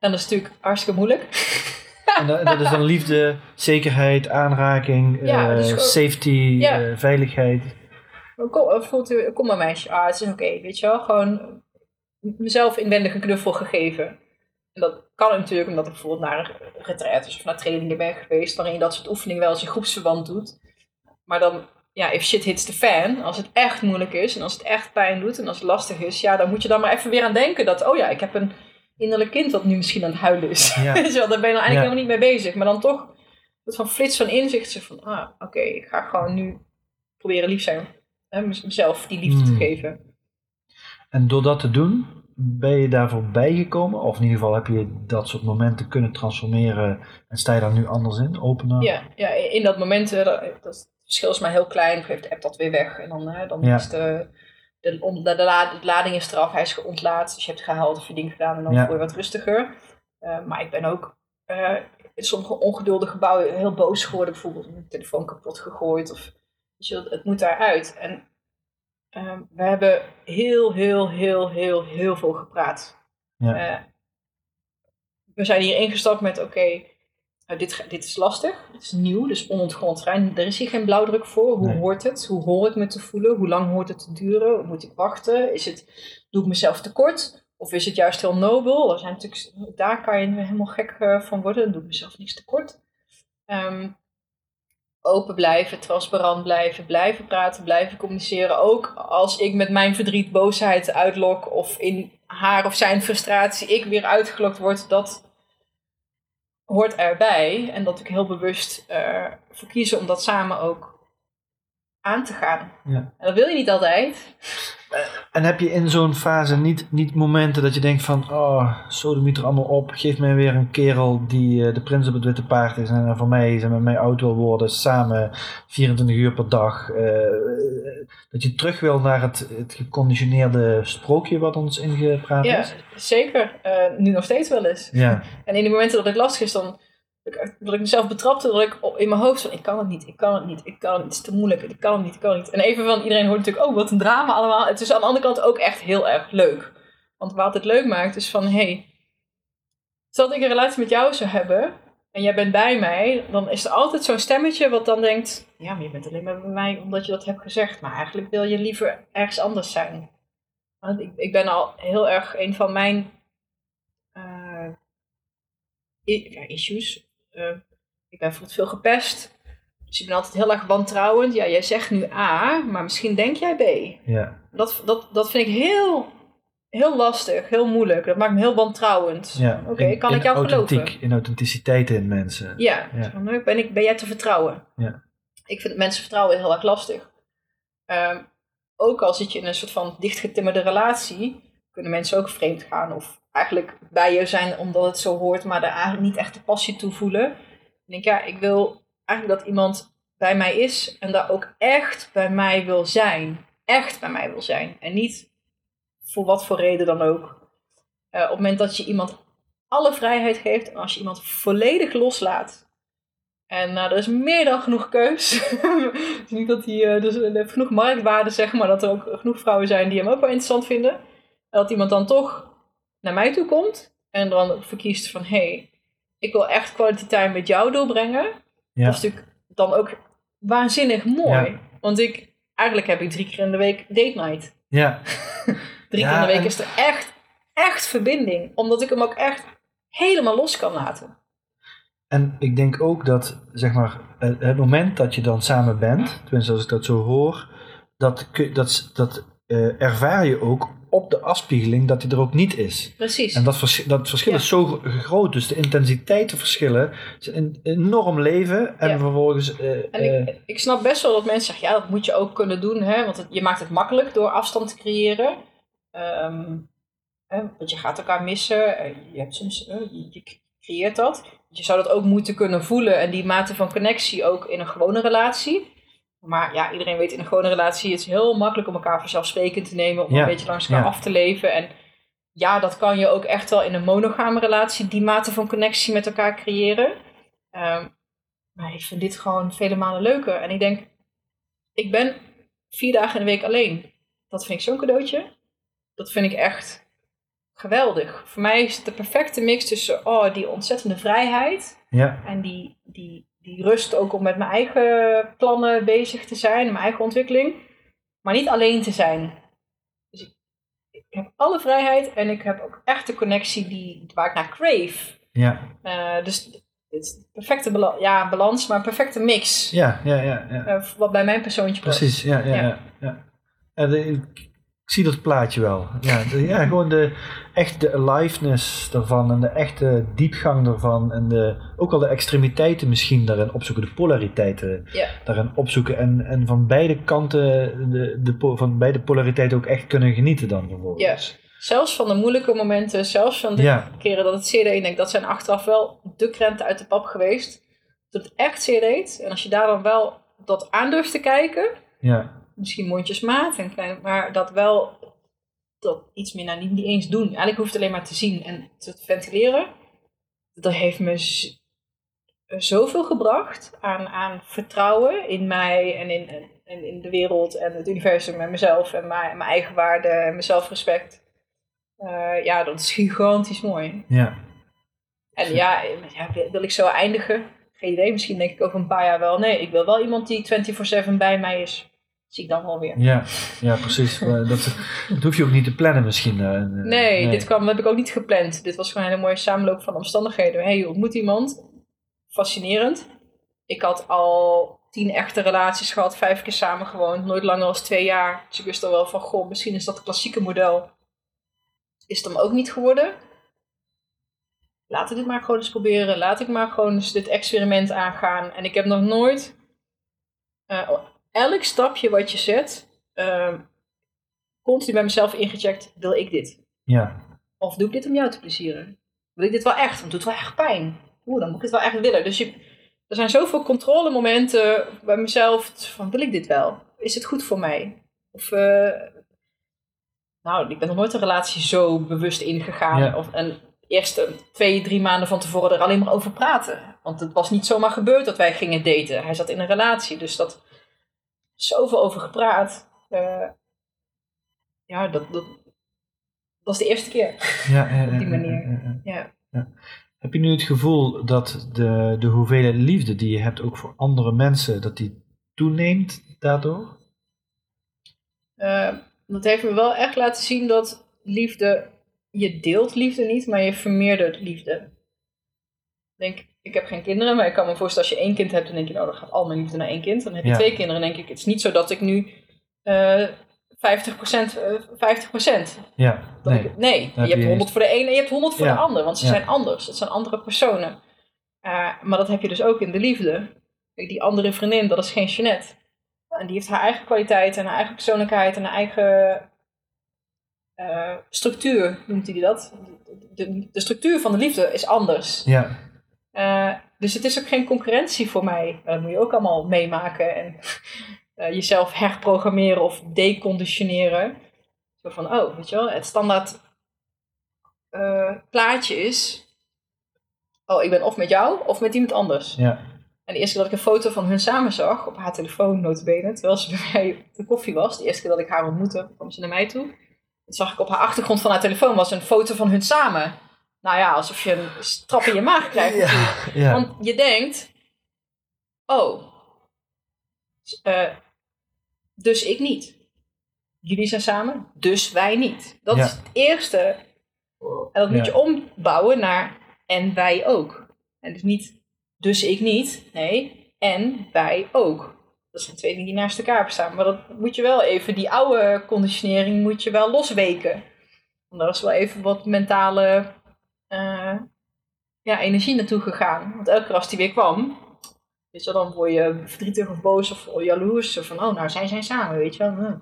Speaker 1: En dat is natuurlijk hartstikke moeilijk.
Speaker 2: En dat, dat is dan liefde, zekerheid, aanraking,
Speaker 1: Ja,
Speaker 2: eh,
Speaker 1: dus
Speaker 2: safety,
Speaker 1: Ja.
Speaker 2: eh, veiligheid.
Speaker 1: Kom, eh, voelt u, kom maar meisje, ah, het is oké, weet je wel. Gewoon mezelf inwendig een knuffel gegeven. En dat kan natuurlijk omdat ik bijvoorbeeld naar retraites of naar trainingen ben geweest, waarin je dat soort oefeningen wel eens in groepsverband doet. Maar dan, ja, if shit hits the fan, als het echt moeilijk is en als het echt pijn doet en als het lastig is, ja, dan moet je dan maar even weer aan denken dat, oh ja, ik heb een innerlijk kind dat nu misschien aan het huilen is.
Speaker 2: Ja.
Speaker 1: Weet je wel, daar ben je dan eigenlijk
Speaker 2: Ja.
Speaker 1: helemaal niet mee bezig. Maar dan toch, een van flits van inzicht, zeg van, ah, oké, ik ga gewoon nu proberen lief zijn. Hè, mez- mezelf die liefde te
Speaker 2: Hmm.
Speaker 1: geven.
Speaker 2: En door dat te doen, ben je daarvoor bijgekomen? Of in ieder geval heb je dat soort momenten kunnen transformeren en sta je daar nu anders in, opener?
Speaker 1: Ja, ja, in dat moment, eh, dat, dat het verschil is maar heel klein, geeft de app dat weer weg. En dan, hè, dan
Speaker 2: Ja.
Speaker 1: is de, de, de, de, la- de lading is eraf, hij is geontlaat. Dus je hebt gehaald of je ding gedaan en dan
Speaker 2: Ja.
Speaker 1: voel je wat rustiger. Eh, maar ik ben ook eh, in sommige ongeduldige gebouwen heel boos geworden. Bijvoorbeeld mijn telefoon kapot gegooid. Of, je, het moet daaruit. En ehm, we hebben heel, heel, heel, heel, heel veel gepraat.
Speaker 2: Ja.
Speaker 1: Eh, we zijn hier ingestapt met, oké, nou, dit, dit is lastig, dit is nieuw, dus onontgrond terrein. Er is hier geen blauwdruk voor. Hoe
Speaker 2: Nee.
Speaker 1: hoort het? Hoe hoort het me te voelen? Hoe lang hoort het te duren? Moet ik wachten? Is het, doe ik mezelf tekort? Of is het juist heel nobel? Er zijn natuurlijk, daar kan je helemaal gek eh, van worden. Dan doe ik mezelf niks tekort. Ehm, open blijven, transparant blijven, blijven praten, blijven communiceren. Ook als ik met mijn verdriet, boosheid uitlok of in haar of zijn frustratie ik weer uitgelokt word, dat hoort erbij. En dat ik heel bewust eh voor kiezen om dat samen ook aan te gaan.
Speaker 2: Ja.
Speaker 1: En dat wil je niet altijd.
Speaker 2: En heb je in zo'n fase niet, niet momenten dat je denkt van, oh, sodemieter allemaal op, geef mij weer een kerel die eh, de prins op het witte paard is en voor mij is en met mij oud wil worden, samen 24 uur per dag. eh, dat je terug wil naar het, het geconditioneerde sprookje wat ons ingepraat
Speaker 1: Ja,
Speaker 2: is?
Speaker 1: zeker. Eh, nu nog steeds wel eens.
Speaker 2: Ja,
Speaker 1: En in de momenten dat het lastig is, dan dat ik, mezelf betrapte, dat ik in mijn hoofd van, ik kan het niet, ik kan het niet, ik kan het niet, het is te moeilijk, ik kan het niet, ik kan het niet. En even van, iedereen hoort natuurlijk, oh wat een drama allemaal. Het is aan de andere kant ook echt heel erg leuk. Want wat het leuk maakt is van, hé, hey, stel ik een relatie met jou zou hebben, en jij bent bij mij, dan is er altijd zo'n stemmetje wat dan denkt, ja, maar je bent alleen maar bij mij omdat je dat hebt gezegd. Maar eigenlijk wil je liever ergens anders zijn. Want ik, ik ben al heel erg een van mijn eh, issues. Eh, ik ben bijvoorbeeld veel gepest. Dus ik ben altijd heel erg wantrouwend. Ja, jij zegt nu A, maar misschien denk jij B.
Speaker 2: ja,
Speaker 1: Dat, dat, dat vind ik heel, heel lastig, heel moeilijk. Dat maakt me heel wantrouwend.
Speaker 2: ja.
Speaker 1: Oké, kan ik
Speaker 2: in
Speaker 1: jou
Speaker 2: authentiek,
Speaker 1: geloven?
Speaker 2: In authenticiteit in mensen.
Speaker 1: Ja,
Speaker 2: Ja.
Speaker 1: Nou, ben, ik, ben jij te vertrouwen?
Speaker 2: Ja.
Speaker 1: Ik vind mensen vertrouwen heel erg lastig. Ehm, ook al zit je in een soort van dichtgetimmerde relatie, kunnen mensen ook vreemd gaan. Of eigenlijk bij je zijn omdat het zo hoort, maar daar eigenlijk niet echt de passie toe voelen. Ik denk, ja, ik wil eigenlijk dat iemand bij mij is en daar ook echt bij mij wil zijn. Echt bij mij wil zijn. En niet voor wat voor reden dan ook. Eh, op het moment dat je iemand alle vrijheid geeft en als je iemand volledig loslaat. En nou, er is meer dan genoeg keus. Niet dat hij, eh, dus er heeft genoeg marktwaarde, zeg maar, dat er ook genoeg vrouwen zijn die hem ook wel interessant vinden. En dat iemand dan toch naar mij toe komt en dan verkiest van, hé, hey, ik wil echt quality time met jou doorbrengen.
Speaker 2: Ja.
Speaker 1: Dat is natuurlijk dan ook waanzinnig mooi.
Speaker 2: Ja.
Speaker 1: Want ik, eigenlijk heb ik drie keer in de week date night.
Speaker 2: Ja,
Speaker 1: Drie
Speaker 2: Ja,
Speaker 1: keer in de week
Speaker 2: en-
Speaker 1: is er echt, echt verbinding. Omdat ik hem ook echt helemaal los kan laten.
Speaker 2: En ik denk ook dat, zeg maar, het moment dat je dan samen bent, tenminste als ik dat zo hoor, dat, dat, dat eh, ervaar je ook op de afspiegeling dat hij er ook niet is.
Speaker 1: Precies.
Speaker 2: En dat, vers, dat verschil
Speaker 1: Ja.
Speaker 2: is zo gro- groot, dus de intensiteitenverschillen zijn een enorm leven en
Speaker 1: Ja.
Speaker 2: vervolgens... eh,
Speaker 1: En
Speaker 2: eh,
Speaker 1: ik, ik snap best wel dat mensen zeggen, ja, dat moet je ook kunnen doen, hè, want het, je maakt het makkelijk door afstand te creëren. Ehm, hè, want je gaat elkaar missen. Je hebt soms, eh, je, je creëert dat. Je zou dat ook moeten kunnen voelen en die mate van connectie ook in een gewone relatie. Maar ja, iedereen weet in een gewone relatie, het is heel makkelijk om elkaar vanzelfsprekend te nemen, om
Speaker 2: Ja,
Speaker 1: een beetje langs elkaar
Speaker 2: ja.
Speaker 1: af te leven. En ja, dat kan je ook echt wel in een monogame relatie, die mate van connectie met elkaar creëren. Ehm, maar ik vind dit gewoon vele malen leuker. En ik denk, ik ben vier dagen in de week alleen. Dat vind ik zo'n cadeautje. Dat vind ik echt geweldig. Voor mij is het de perfecte mix tussen oh, die ontzettende vrijheid
Speaker 2: Ja,
Speaker 1: en die, die, die rust ook om met mijn eigen plannen bezig te zijn, mijn eigen ontwikkeling. Maar niet alleen te zijn. Dus ik, ik heb alle vrijheid en ik heb ook echt de connectie die, waar ik naar crave.
Speaker 2: ja,
Speaker 1: Eh, dus het is perfecte bala- ja, balans, maar een perfecte mix.
Speaker 2: ja, ja, ja, ja.
Speaker 1: Eh, wat bij mijn persoontje past.
Speaker 2: Precies, ja, ja,
Speaker 1: Ja.
Speaker 2: ja. ja. Ja, de- ik, zie dat plaatje wel. Ja, de- ja gewoon de, echt de aliveness daarvan en de echte diepgang daarvan en de, ook al de extremiteiten misschien daarin opzoeken, de polariteiten
Speaker 1: Ja.
Speaker 2: daarin opzoeken en, en van beide kanten, de, de, van beide polariteiten ook echt kunnen genieten dan vervolgens.
Speaker 1: Zelfs van de moeilijke momenten, zelfs van de
Speaker 2: Ja,
Speaker 1: keren dat het zeer deed. Denk, dat zijn achteraf wel de krenten uit de pap geweest. Dat het echt zeer deed. En als je daar dan wel dat aan durft te kijken,
Speaker 2: ja,
Speaker 1: misschien mondjesmaat en klein, maar dat wel dat iets meer, nou niet, niet eens doen. Eigenlijk hoeft het alleen maar te zien en te ventileren. Dat heeft me z- zoveel gebracht aan, aan vertrouwen in mij en in, en in de wereld en het universum en mezelf en mijn, mijn eigen waarde en mijn zelfrespect. Eh, ja, dat is gigantisch mooi.
Speaker 2: ja,
Speaker 1: En ja, ja, wil- wil ik zo eindigen? Geen idee, misschien denk ik over een paar jaar wel. Nee, ik wil wel iemand die 24-7 bij mij is. Zie ik dan wel weer.
Speaker 2: ja, ja, precies. Maar dat, dat hoef je ook niet te plannen misschien. eh, eh,
Speaker 1: Nee, dit kwam, dat heb ik ook niet gepland. Dit was gewoon een hele mooie samenloop van omstandigheden. hey, je ontmoet iemand. Fascinerend. Ik had al tien echte relaties gehad, vijf keer samen gewoond, nooit langer dan twee jaar. Dus ik wist al wel van, goh, misschien is dat klassieke model. Is het hem ook niet geworden? Laten we dit maar gewoon eens proberen. Laat ik maar gewoon eens dit experiment aangaan. En ik heb nog nooit... eh, elk stapje wat je zet, eh, continu bij mezelf ingecheckt, wil ik dit?
Speaker 2: Ja,
Speaker 1: Of doe ik dit om jou te plezieren? Wil ik dit wel echt? Want het doet wel echt pijn. Oeh, dan moet ik het wel echt willen. Dus je, er zijn zoveel controlemomenten bij mezelf van wil ik dit wel? Is het goed voor mij? Of, eh, nou, ik ben nog nooit een relatie zo bewust ingegaan.
Speaker 2: Ja.
Speaker 1: Of, en eerst twee, drie maanden van tevoren er alleen maar over praten. Want het was niet zomaar gebeurd dat wij gingen daten. Hij zat in een relatie, dus dat zoveel over gepraat. Eh, ja, dat, dat, dat is de eerste keer.
Speaker 2: ja, ja,
Speaker 1: Op die manier.
Speaker 2: ja. Heb je nu het gevoel dat de, de hoeveelheid liefde die je hebt ook voor andere mensen, dat die toeneemt daardoor?
Speaker 1: Eh, dat heeft me wel echt laten zien dat liefde, je deelt liefde niet, maar je vermeerdert liefde. Denk, ik heb geen kinderen, maar ik kan me voorstellen als je één kind hebt, dan denk je, nou, dan gaat al mijn liefde naar één kind. Dan heb je
Speaker 2: Ja.
Speaker 1: twee kinderen, dan denk ik, het is niet zo dat ik nu eh 50%, eh 50%.
Speaker 2: Ja,
Speaker 1: Dat
Speaker 2: nee.
Speaker 1: ik, nee, je hebt
Speaker 2: je
Speaker 1: 100 voor de ene en je hebt 100 voor
Speaker 2: Ja.
Speaker 1: de ander, want ze
Speaker 2: Ja.
Speaker 1: zijn anders. Het zijn andere personen. Eh, maar dat heb je dus ook in de liefde. Kijk, die andere vriendin, dat is geen Jeanette. En die heeft haar eigen kwaliteit en haar eigen persoonlijkheid en haar eigen eh, structuur, noemt hij dat. De, de structuur van de liefde is anders.
Speaker 2: Ja,
Speaker 1: Eh, dus het is ook geen concurrentie voor mij. Dat moet je ook allemaal meemaken en eh, jezelf herprogrammeren of deconditioneren. Zo van, oh, weet je wel, het standaard eh, plaatje is... Oh, ik ben of met jou of met iemand anders.
Speaker 2: ja,
Speaker 1: En de eerste keer dat ik een foto van hun samen zag, op haar telefoon notabene, terwijl ze bij mij op de koffie was, de eerste keer dat ik haar ontmoette, kwam ze naar mij toe. Toen zag ik op haar achtergrond van haar telefoon was een foto van hun samen. Nou ja, alsof je een strap in je maag krijgt
Speaker 2: ja,
Speaker 1: Want je denkt, oh, eh, dus ik niet. Jullie zijn samen, dus wij niet. Dat
Speaker 2: Ja.
Speaker 1: is het eerste. En dat moet je ombouwen naar en wij ook. En dus niet, dus ik niet. Nee, en wij ook. Dat zijn twee dingen die naast elkaar bestaan. Maar dat moet je wel even, die oude conditionering moet je wel losweken. Want daar is wel even wat mentale ja, energie naartoe gegaan. Want elke keer als die weer kwam, weet je, dan word je verdrietig of boos of jaloers. Of van, oh, nou zijn zij samen, weet je wel. Hm.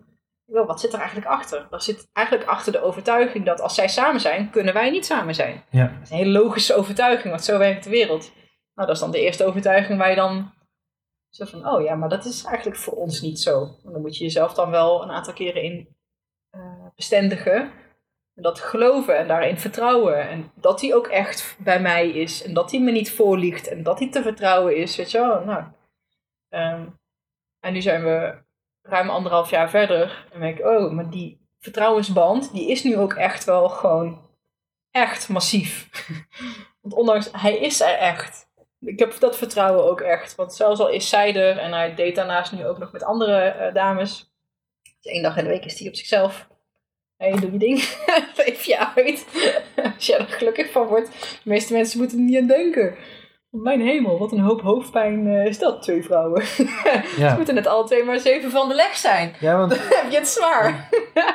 Speaker 1: Wat zit er eigenlijk achter? Er zit eigenlijk achter de overtuiging dat als zij samen zijn, kunnen wij niet samen zijn.
Speaker 2: Ja.
Speaker 1: Dat is een hele logische overtuiging, want zo werkt de wereld. Nou, dat is dan de eerste overtuiging waar je dan zo van, oh ja, maar dat is eigenlijk voor ons niet zo. En dan moet je jezelf dan wel een aantal keren in eh, bestendigen. En dat geloven en daarin vertrouwen. En dat hij ook echt bij mij is. En dat hij me niet voorliegt. En dat hij te vertrouwen is. Weet je wel, nou. Ehm, en nu zijn we ruim anderhalf jaar verder. En denk ik, oh, maar die vertrouwensband, die is nu ook echt wel gewoon echt massief. Want ondanks, hij is er echt. Ik heb dat vertrouwen ook echt. Want zelfs al is zij er en hij date daarnaast nu ook nog met andere eh, dames. Dus één dag in de week is hij op zichzelf. Hey, doe je ding. Leef je uit. Als jij er gelukkig van wordt. De meeste mensen moeten er niet aan denken. Mijn hemel, wat een hoop hoofdpijn eh, is dat, twee vrouwen. Ze moeten net alle twee maar zeven van de leg zijn.
Speaker 2: Ja, want
Speaker 1: Dan heb je het zwaar.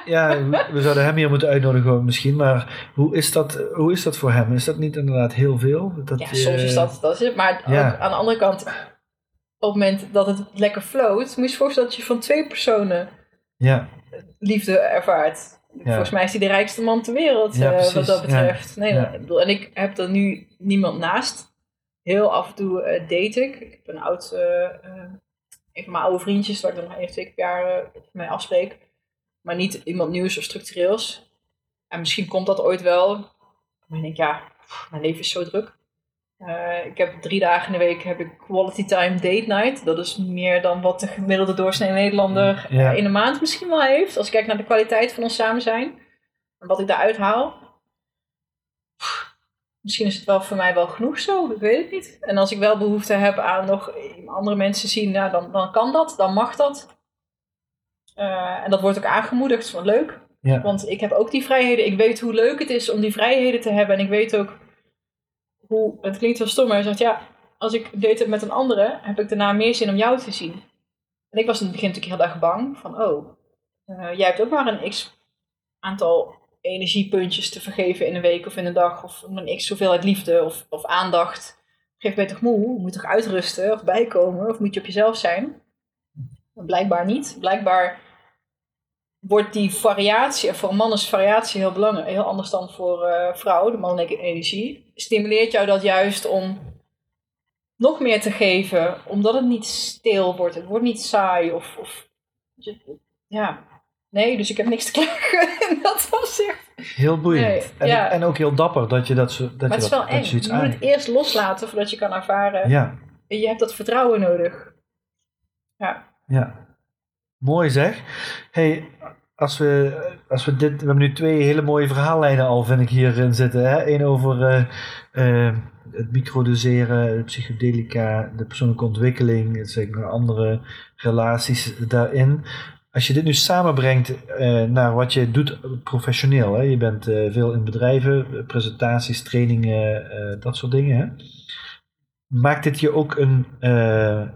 Speaker 2: ja, we- we zouden hem hier moeten uitnodigen misschien, maar hoe is dat, hoe is dat voor hem? Is dat niet inderdaad heel veel? Dat,
Speaker 1: Ja, soms is dat, dat is het. Maar
Speaker 2: ja.
Speaker 1: aan de andere kant, op het moment dat het lekker float, moet je je voorstellen dat je van twee personen
Speaker 2: Ja,
Speaker 1: liefde ervaart. Volgens mij is hij de rijkste man ter wereld,
Speaker 2: Ja,
Speaker 1: eh, wat dat betreft. Nee,
Speaker 2: Ja.
Speaker 1: ik bedoel, en ik heb er nu niemand naast. Heel af en toe eh, date ik. Ik heb een oud, eh, een van mijn oude vriendjes, waar ik dan nog één of twee keer per jaar mee afspreek. Maar niet iemand nieuws of structureels. En misschien komt dat ooit wel. Maar ik denk, ja, pff, mijn leven is zo druk. Eh, ik heb drie dagen in de week heb ik quality time date night. Dat is meer dan wat de gemiddelde doorsnee Nederlander
Speaker 2: Ja.
Speaker 1: eh, in een maand misschien wel heeft. Als ik kijk naar de kwaliteit van ons samen zijn. En wat ik daaruit haal. Pff, Misschien is het wel voor mij wel genoeg zo. Ik weet het niet. En als ik wel behoefte heb aan nog andere mensen zien. Ja, dan, dan kan dat. Dan mag dat. Eh, en dat wordt ook aangemoedigd. Van leuk.
Speaker 2: ja,
Speaker 1: Want ik heb ook die vrijheden. Ik weet hoe leuk het is om die vrijheden te hebben. En ik weet ook Het klinkt heel stom, maar hij zegt ja. Als ik date met een andere, heb ik daarna meer zin om jou te zien. En ik was in het begin natuurlijk heel erg bang. Van oh, eh, jij hebt ook maar een x aantal energiepuntjes te vergeven in een week of in een dag. Of een x hoeveelheid liefde of, of aandacht. Geef je toch moe? Moet toch uitrusten of bijkomen? Of moet je op jezelf zijn? Blijkbaar niet. Blijkbaar wordt die variatie, voor een man is variatie heel belangrijk, heel anders dan voor eh vrouwen, de mannelijke energie. Stimuleert jou dat juist om nog meer te geven, omdat het niet stil wordt, het wordt niet saai of, of ja. Nee, dus ik heb niks te klagen in dat opzicht.
Speaker 2: heel boeiend.
Speaker 1: Nee,
Speaker 2: en,
Speaker 1: ja.
Speaker 2: en ook heel dapper dat je dat zo dat
Speaker 1: Maar
Speaker 2: je
Speaker 1: het is wel
Speaker 2: dat
Speaker 1: eng.
Speaker 2: je
Speaker 1: Je moet het eerst loslaten voordat je kan ervaren.
Speaker 2: Ja,
Speaker 1: En je hebt dat vertrouwen nodig. Ja.
Speaker 2: ja. Mooi zeg. Hey, als we, als we dit, we hebben nu twee hele mooie verhaallijnen al, vind ik hierin zitten. Hè? Eén over eh, eh, het microdoseren, de psychedelica, de persoonlijke ontwikkeling, nog andere relaties daarin. Als je dit nu samenbrengt eh, naar wat je doet professioneel, hè? je bent veel in bedrijven, presentaties, trainingen, dat soort dingen. Hè? Maakt dit je ook een,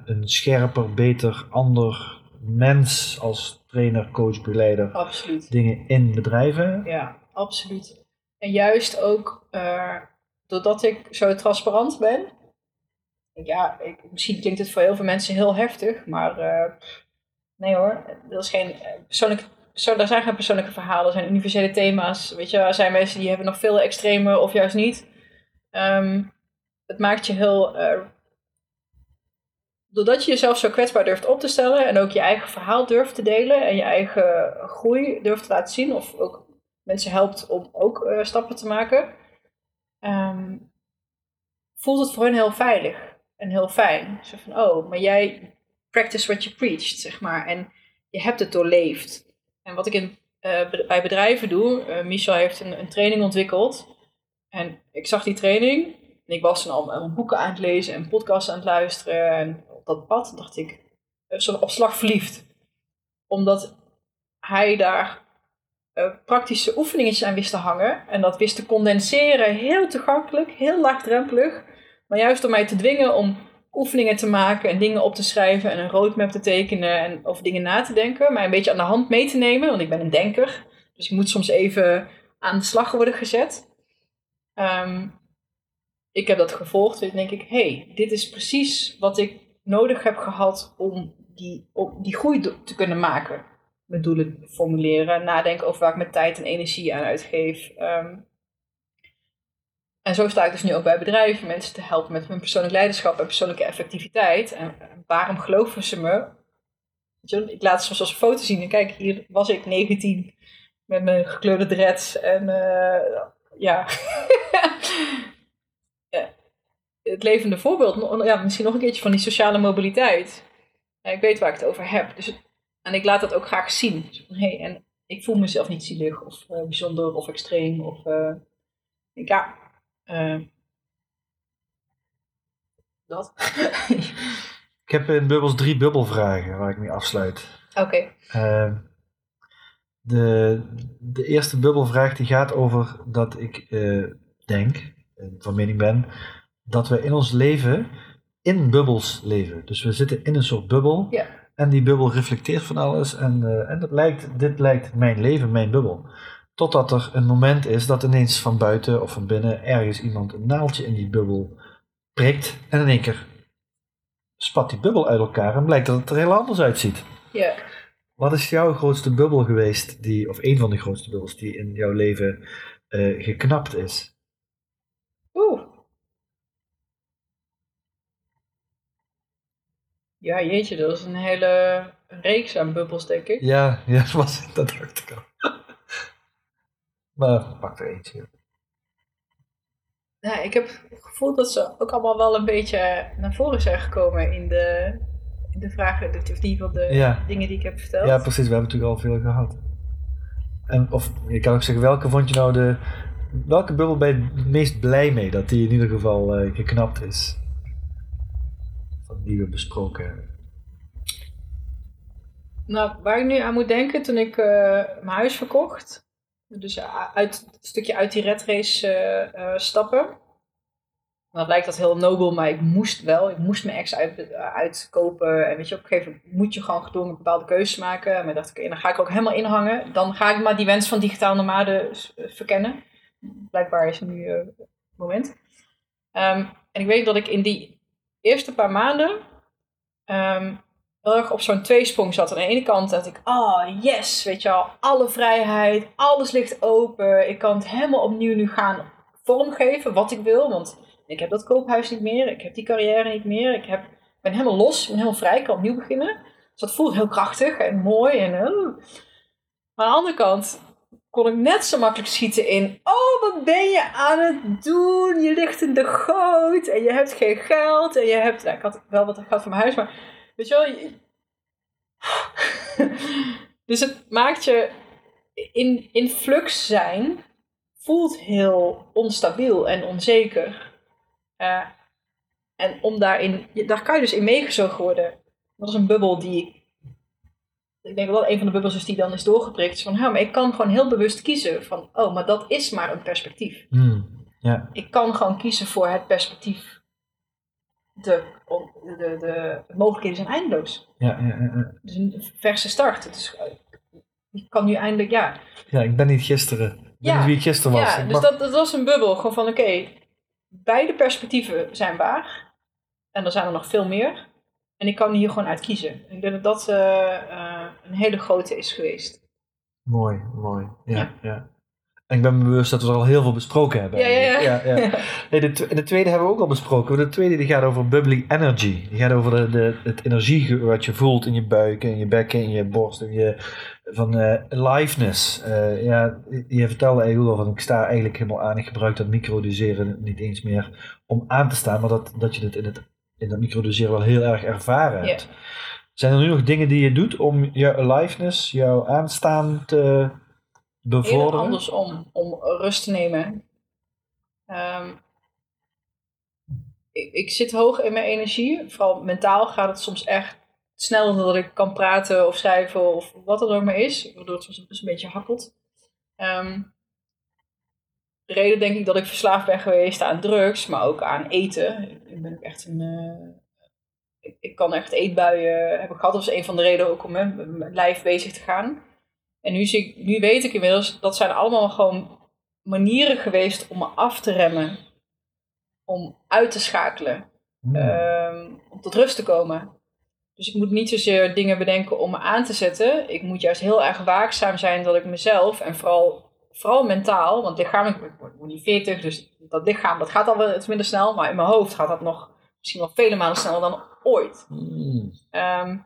Speaker 2: een scherper, beter, ander mens als trainer, coach, begeleider,
Speaker 1: Absoluut.
Speaker 2: dingen in bedrijven?
Speaker 1: Ja, absoluut. En juist ook eh, doordat ik zo transparant ben. Ja, ik, misschien klinkt het voor heel veel mensen heel heftig, maar eh, nee hoor, dat is geen eh, persoonlijk. Zo, er zijn geen persoonlijke verhalen, er zijn universele thema's. Weet je, er zijn mensen die hebben nog veel extreme of juist niet. Ehm, het maakt je heel. Doordat je jezelf zo kwetsbaar durft op te stellen en ook je eigen verhaal durft te delen en je eigen groei durft te laten zien, of ook mensen helpt om ook eh, stappen te maken, ehm, voelt het voor hen heel veilig en heel fijn. Zo van, oh, maar jij practice what you preached, zeg maar. En je hebt het doorleefd. En wat ik in, eh, bij bedrijven doe, eh, Michel heeft een, een training ontwikkeld. En ik zag die training en ik was dan al, boeken aan het lezen en podcasts aan het luisteren. En dat pad dacht ik, eh, zo op slag verliefd. Omdat hij daar eh, praktische oefeningetjes aan wist te hangen. En dat wist te condenseren, heel toegankelijk, heel laagdrempelig. Maar juist om mij te dwingen om oefeningen te maken en dingen op te schrijven en een roadmap te tekenen en over dingen na te denken. Mij een beetje aan de hand mee te nemen, want ik ben een denker. Dus ik moet soms even aan de slag worden gezet. Ehm, ik heb dat gevolgd en denk ik, hey, dit is precies wat ik nodig heb gehad om die, om die groei te kunnen maken. mijn doelen formuleren, nadenken over waar ik mijn tijd en energie aan uitgeef. Ehm, en zo sta ik dus nu ook bij bedrijven, mensen te helpen met hun persoonlijk leiderschap en persoonlijke effectiviteit. En waarom geloven ze me? Ik laat soms als foto zien en kijk, hier was ik 19 met mijn gekleurde dreads en uh, ja. het levende voorbeeld, ja, misschien nog een keertje van die sociale mobiliteit. Ja, ik weet waar ik het over heb. Dus en ik laat dat ook graag zien. Dus hey, en ik voel mezelf niet zielig of uh, bijzonder of extreem. Of, uh, ja, uh, dat.
Speaker 2: ik heb in Bubbels drie bubbelvragen waar ik mee afsluit.
Speaker 1: Oké. Okay.
Speaker 2: De, de eerste bubbelvraag die gaat over dat ik denk, van mening ben, dat we in ons leven in bubbels leven. Dus we zitten in een soort bubbel.
Speaker 1: Ja.
Speaker 2: En die bubbel reflecteert van alles. En, uh, en dat lijkt, dit lijkt mijn leven, mijn bubbel. Totdat er een moment is dat ineens van buiten of van binnen ergens iemand een naaldje in die bubbel prikt. En in één keer spat die bubbel uit elkaar en blijkt dat het er heel anders uitziet.
Speaker 1: Ja.
Speaker 2: Wat is jouw grootste bubbel geweest, die, of een van de grootste bubbels die in jouw leven uh, geknapt is?
Speaker 1: Oeh. Ja, jeetje, dat is een hele reeks aan bubbels, denk ik.
Speaker 2: Ja, ja dat, was, dat dacht ik al. maar pak er eentje.
Speaker 1: Ja, ik heb het gevoel dat ze ook allemaal wel een beetje naar voren zijn gekomen in de, in de vragen, of die van de dingen die ik heb verteld.
Speaker 2: Ja, precies. We hebben natuurlijk al veel gehad. En, of je kan ook zeggen, welke vond je nou de. Welke bubbel ben je het meest blij mee dat die in ieder geval uh, geknapt is? Die we besproken hebben.
Speaker 1: Nou, waar ik nu aan moet denken toen ik uh, mijn huis verkocht. Dus uit, een stukje uit die red race uh, stappen. Dan lijkt dat heel nobel, maar ik moest wel. Ik moest mijn ex uit, uitkopen. En weet je, op een gegeven moment moet je gewoon een bepaalde keuzes maken. Maar dacht ik, dan ga ik ook helemaal inhangen. Dan ga ik maar die wens van digitaal nomade verkennen. Blijkbaar is nu het moment. Um, en ik weet dat ik in die eerste paar maanden um, heel erg op zo'n tweesprong zat. Aan de ene kant dacht ik, oh, yes, weet je al, alle vrijheid, alles ligt open. Ik kan het helemaal opnieuw nu gaan vormgeven wat ik wil. Want ik heb dat koophuis niet meer, ik heb die carrière niet meer. Ik heb, ben helemaal los, ben helemaal vrij, ik kan opnieuw beginnen. Dus dat voelt heel krachtig en mooi. En, uh. Maar aan de andere kant kon ik net zo makkelijk schieten in. Oh, wat ben je aan het doen? Je ligt in de goot en je hebt geen geld. En je hebt. Nou, ik had wel wat geld voor mijn huis, maar. Weet je wel. dus het maakt je. In, in flux zijn voelt heel onstabiel en onzeker. Uh, en om daarin. Daar kan je dus in meegezogen worden. Dat is een bubbel die ik denk dat dat een van de bubbels is die dan is doorgeprikt. Van, ja, maar ik kan gewoon heel bewust kiezen van, oh, maar dat is maar een perspectief.
Speaker 2: Hmm.
Speaker 1: Ik kan gewoon kiezen voor het perspectief. De, de, de, de mogelijkheden zijn eindeloos.
Speaker 2: Ja, ja, ja,
Speaker 1: Dus een verse start. Het is, ik kan nu eindelijk, ja.
Speaker 2: Ja, ik ben niet gisteren. Ik ben ja, niet wie ik gisteren was.
Speaker 1: Ja, dus dat, dat was een bubbel. Gewoon van, oké, beide perspectieven zijn waar. En er zijn er nog veel meer. En ik kan hier gewoon uit kiezen. Ik denk dat dat uh, uh, een hele grote is geweest.
Speaker 2: Mooi, mooi. Ja, ja. ja. En ik ben me bewust dat we er al heel veel besproken hebben.
Speaker 1: Ja, ja,
Speaker 2: ja. ja, ja. Nee, de, de, tweede hebben we ook al besproken. De tweede die gaat over bubbly energy. Die gaat over de, de, het energie wat je voelt in je buik, in je bekken, in je borst. In je, van uh, aliveness. Uh, ja, je vertelde eigenlijk van ik sta eigenlijk helemaal aan. Ik gebruik dat microdoseren niet eens meer om aan te staan. Maar dat, dat je het in het in dat microdoseren wel heel erg ervaren hebt. Zijn er nu nog dingen die je doet om je aliveness, jouw aanstaan te bevorderen? Heel
Speaker 1: andersom, om rust te nemen. Um, ik, ik, zit hoog in mijn energie. Vooral mentaal gaat het soms echt sneller dan dat ik kan praten of schrijven of wat er ook maar is. Waardoor het soms een beetje hakkelt. Um, de reden denk ik dat ik verslaafd ben geweest aan drugs, maar ook aan eten. Ik ben ook echt een. Uh, ik, ik, kan echt eetbuien hebben gehad. Dat was een van de redenen ook om met mijn lijf bezig te gaan. En nu, zie ik, nu weet ik inmiddels, dat zijn allemaal gewoon manieren geweest om me af te remmen. Om uit te schakelen. Hmm. Um, om tot rust te komen. Dus ik moet niet zozeer dingen bedenken om me aan te zetten. Ik moet juist heel erg waakzaam zijn dat ik mezelf en vooral, vooral mentaal, want lichamelijk, ik word niet 40, dus dat lichaam dat gaat al wel iets minder snel, maar in mijn hoofd gaat dat nog misschien wel vele malen sneller dan ooit.
Speaker 2: Mm.
Speaker 1: Ehm,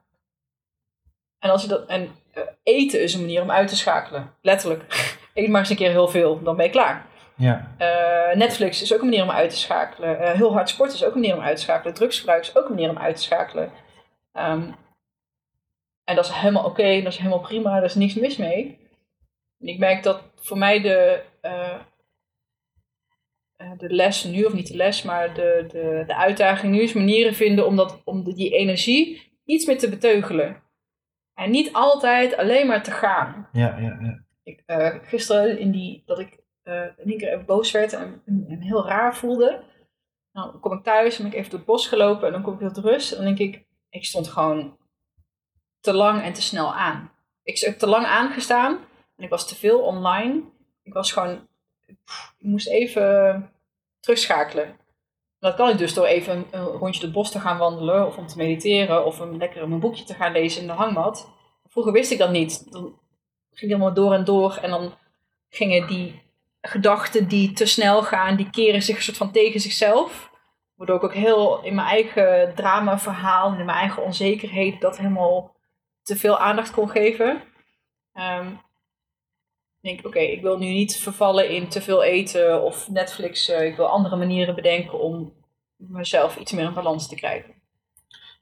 Speaker 1: en als je dat, en eh, eten is een manier om uit te schakelen, letterlijk. Eet maar eens een keer heel veel, dan ben je klaar.
Speaker 2: Ja,
Speaker 1: Eh, Netflix is ook een manier om uit te schakelen. Eh, heel hard sporten is ook een manier om uit te schakelen. Drugsgebruik is ook een manier om uit te schakelen. Ehm, en dat is helemaal oké, dat is helemaal prima, daar is niks mis mee. En ik merk dat voor mij de, eh, eh, de les nu, of niet de les, maar de, de, de uitdaging nu is manieren vinden om, dat, om die energie iets meer te beteugelen. En niet altijd alleen maar te gaan
Speaker 2: ja, ja. ja.
Speaker 1: ik, eh, gisteren in die, dat ik in één keer even boos werd en, en, en heel raar voelde. Nou, dan kom ik thuis en ben ik even door het bos gelopen en dan kom ik weer tot rust. En dan denk ik, ik stond gewoon te lang en te snel aan. Ik heb te lang aangestaan ik was te veel online. Ik was gewoon, ik moest even terugschakelen. En dat kan ik dus door even een, rondje het bos te gaan wandelen of om te mediteren of een lekker mijn boekje te gaan lezen in de hangmat. Vroeger wist ik dat niet. Dan ging helemaal door en door. En dan gingen die gedachten die te snel gaan, die keren zich een soort van tegen zichzelf. Waardoor ik ook heel in mijn eigen drama-verhaal, in mijn eigen onzekerheid, dat helemaal te veel aandacht kon geven. Ik denk, oké, ik wil nu niet vervallen in te veel eten of Netflix. ik wil andere manieren bedenken om mezelf iets meer in balans te krijgen.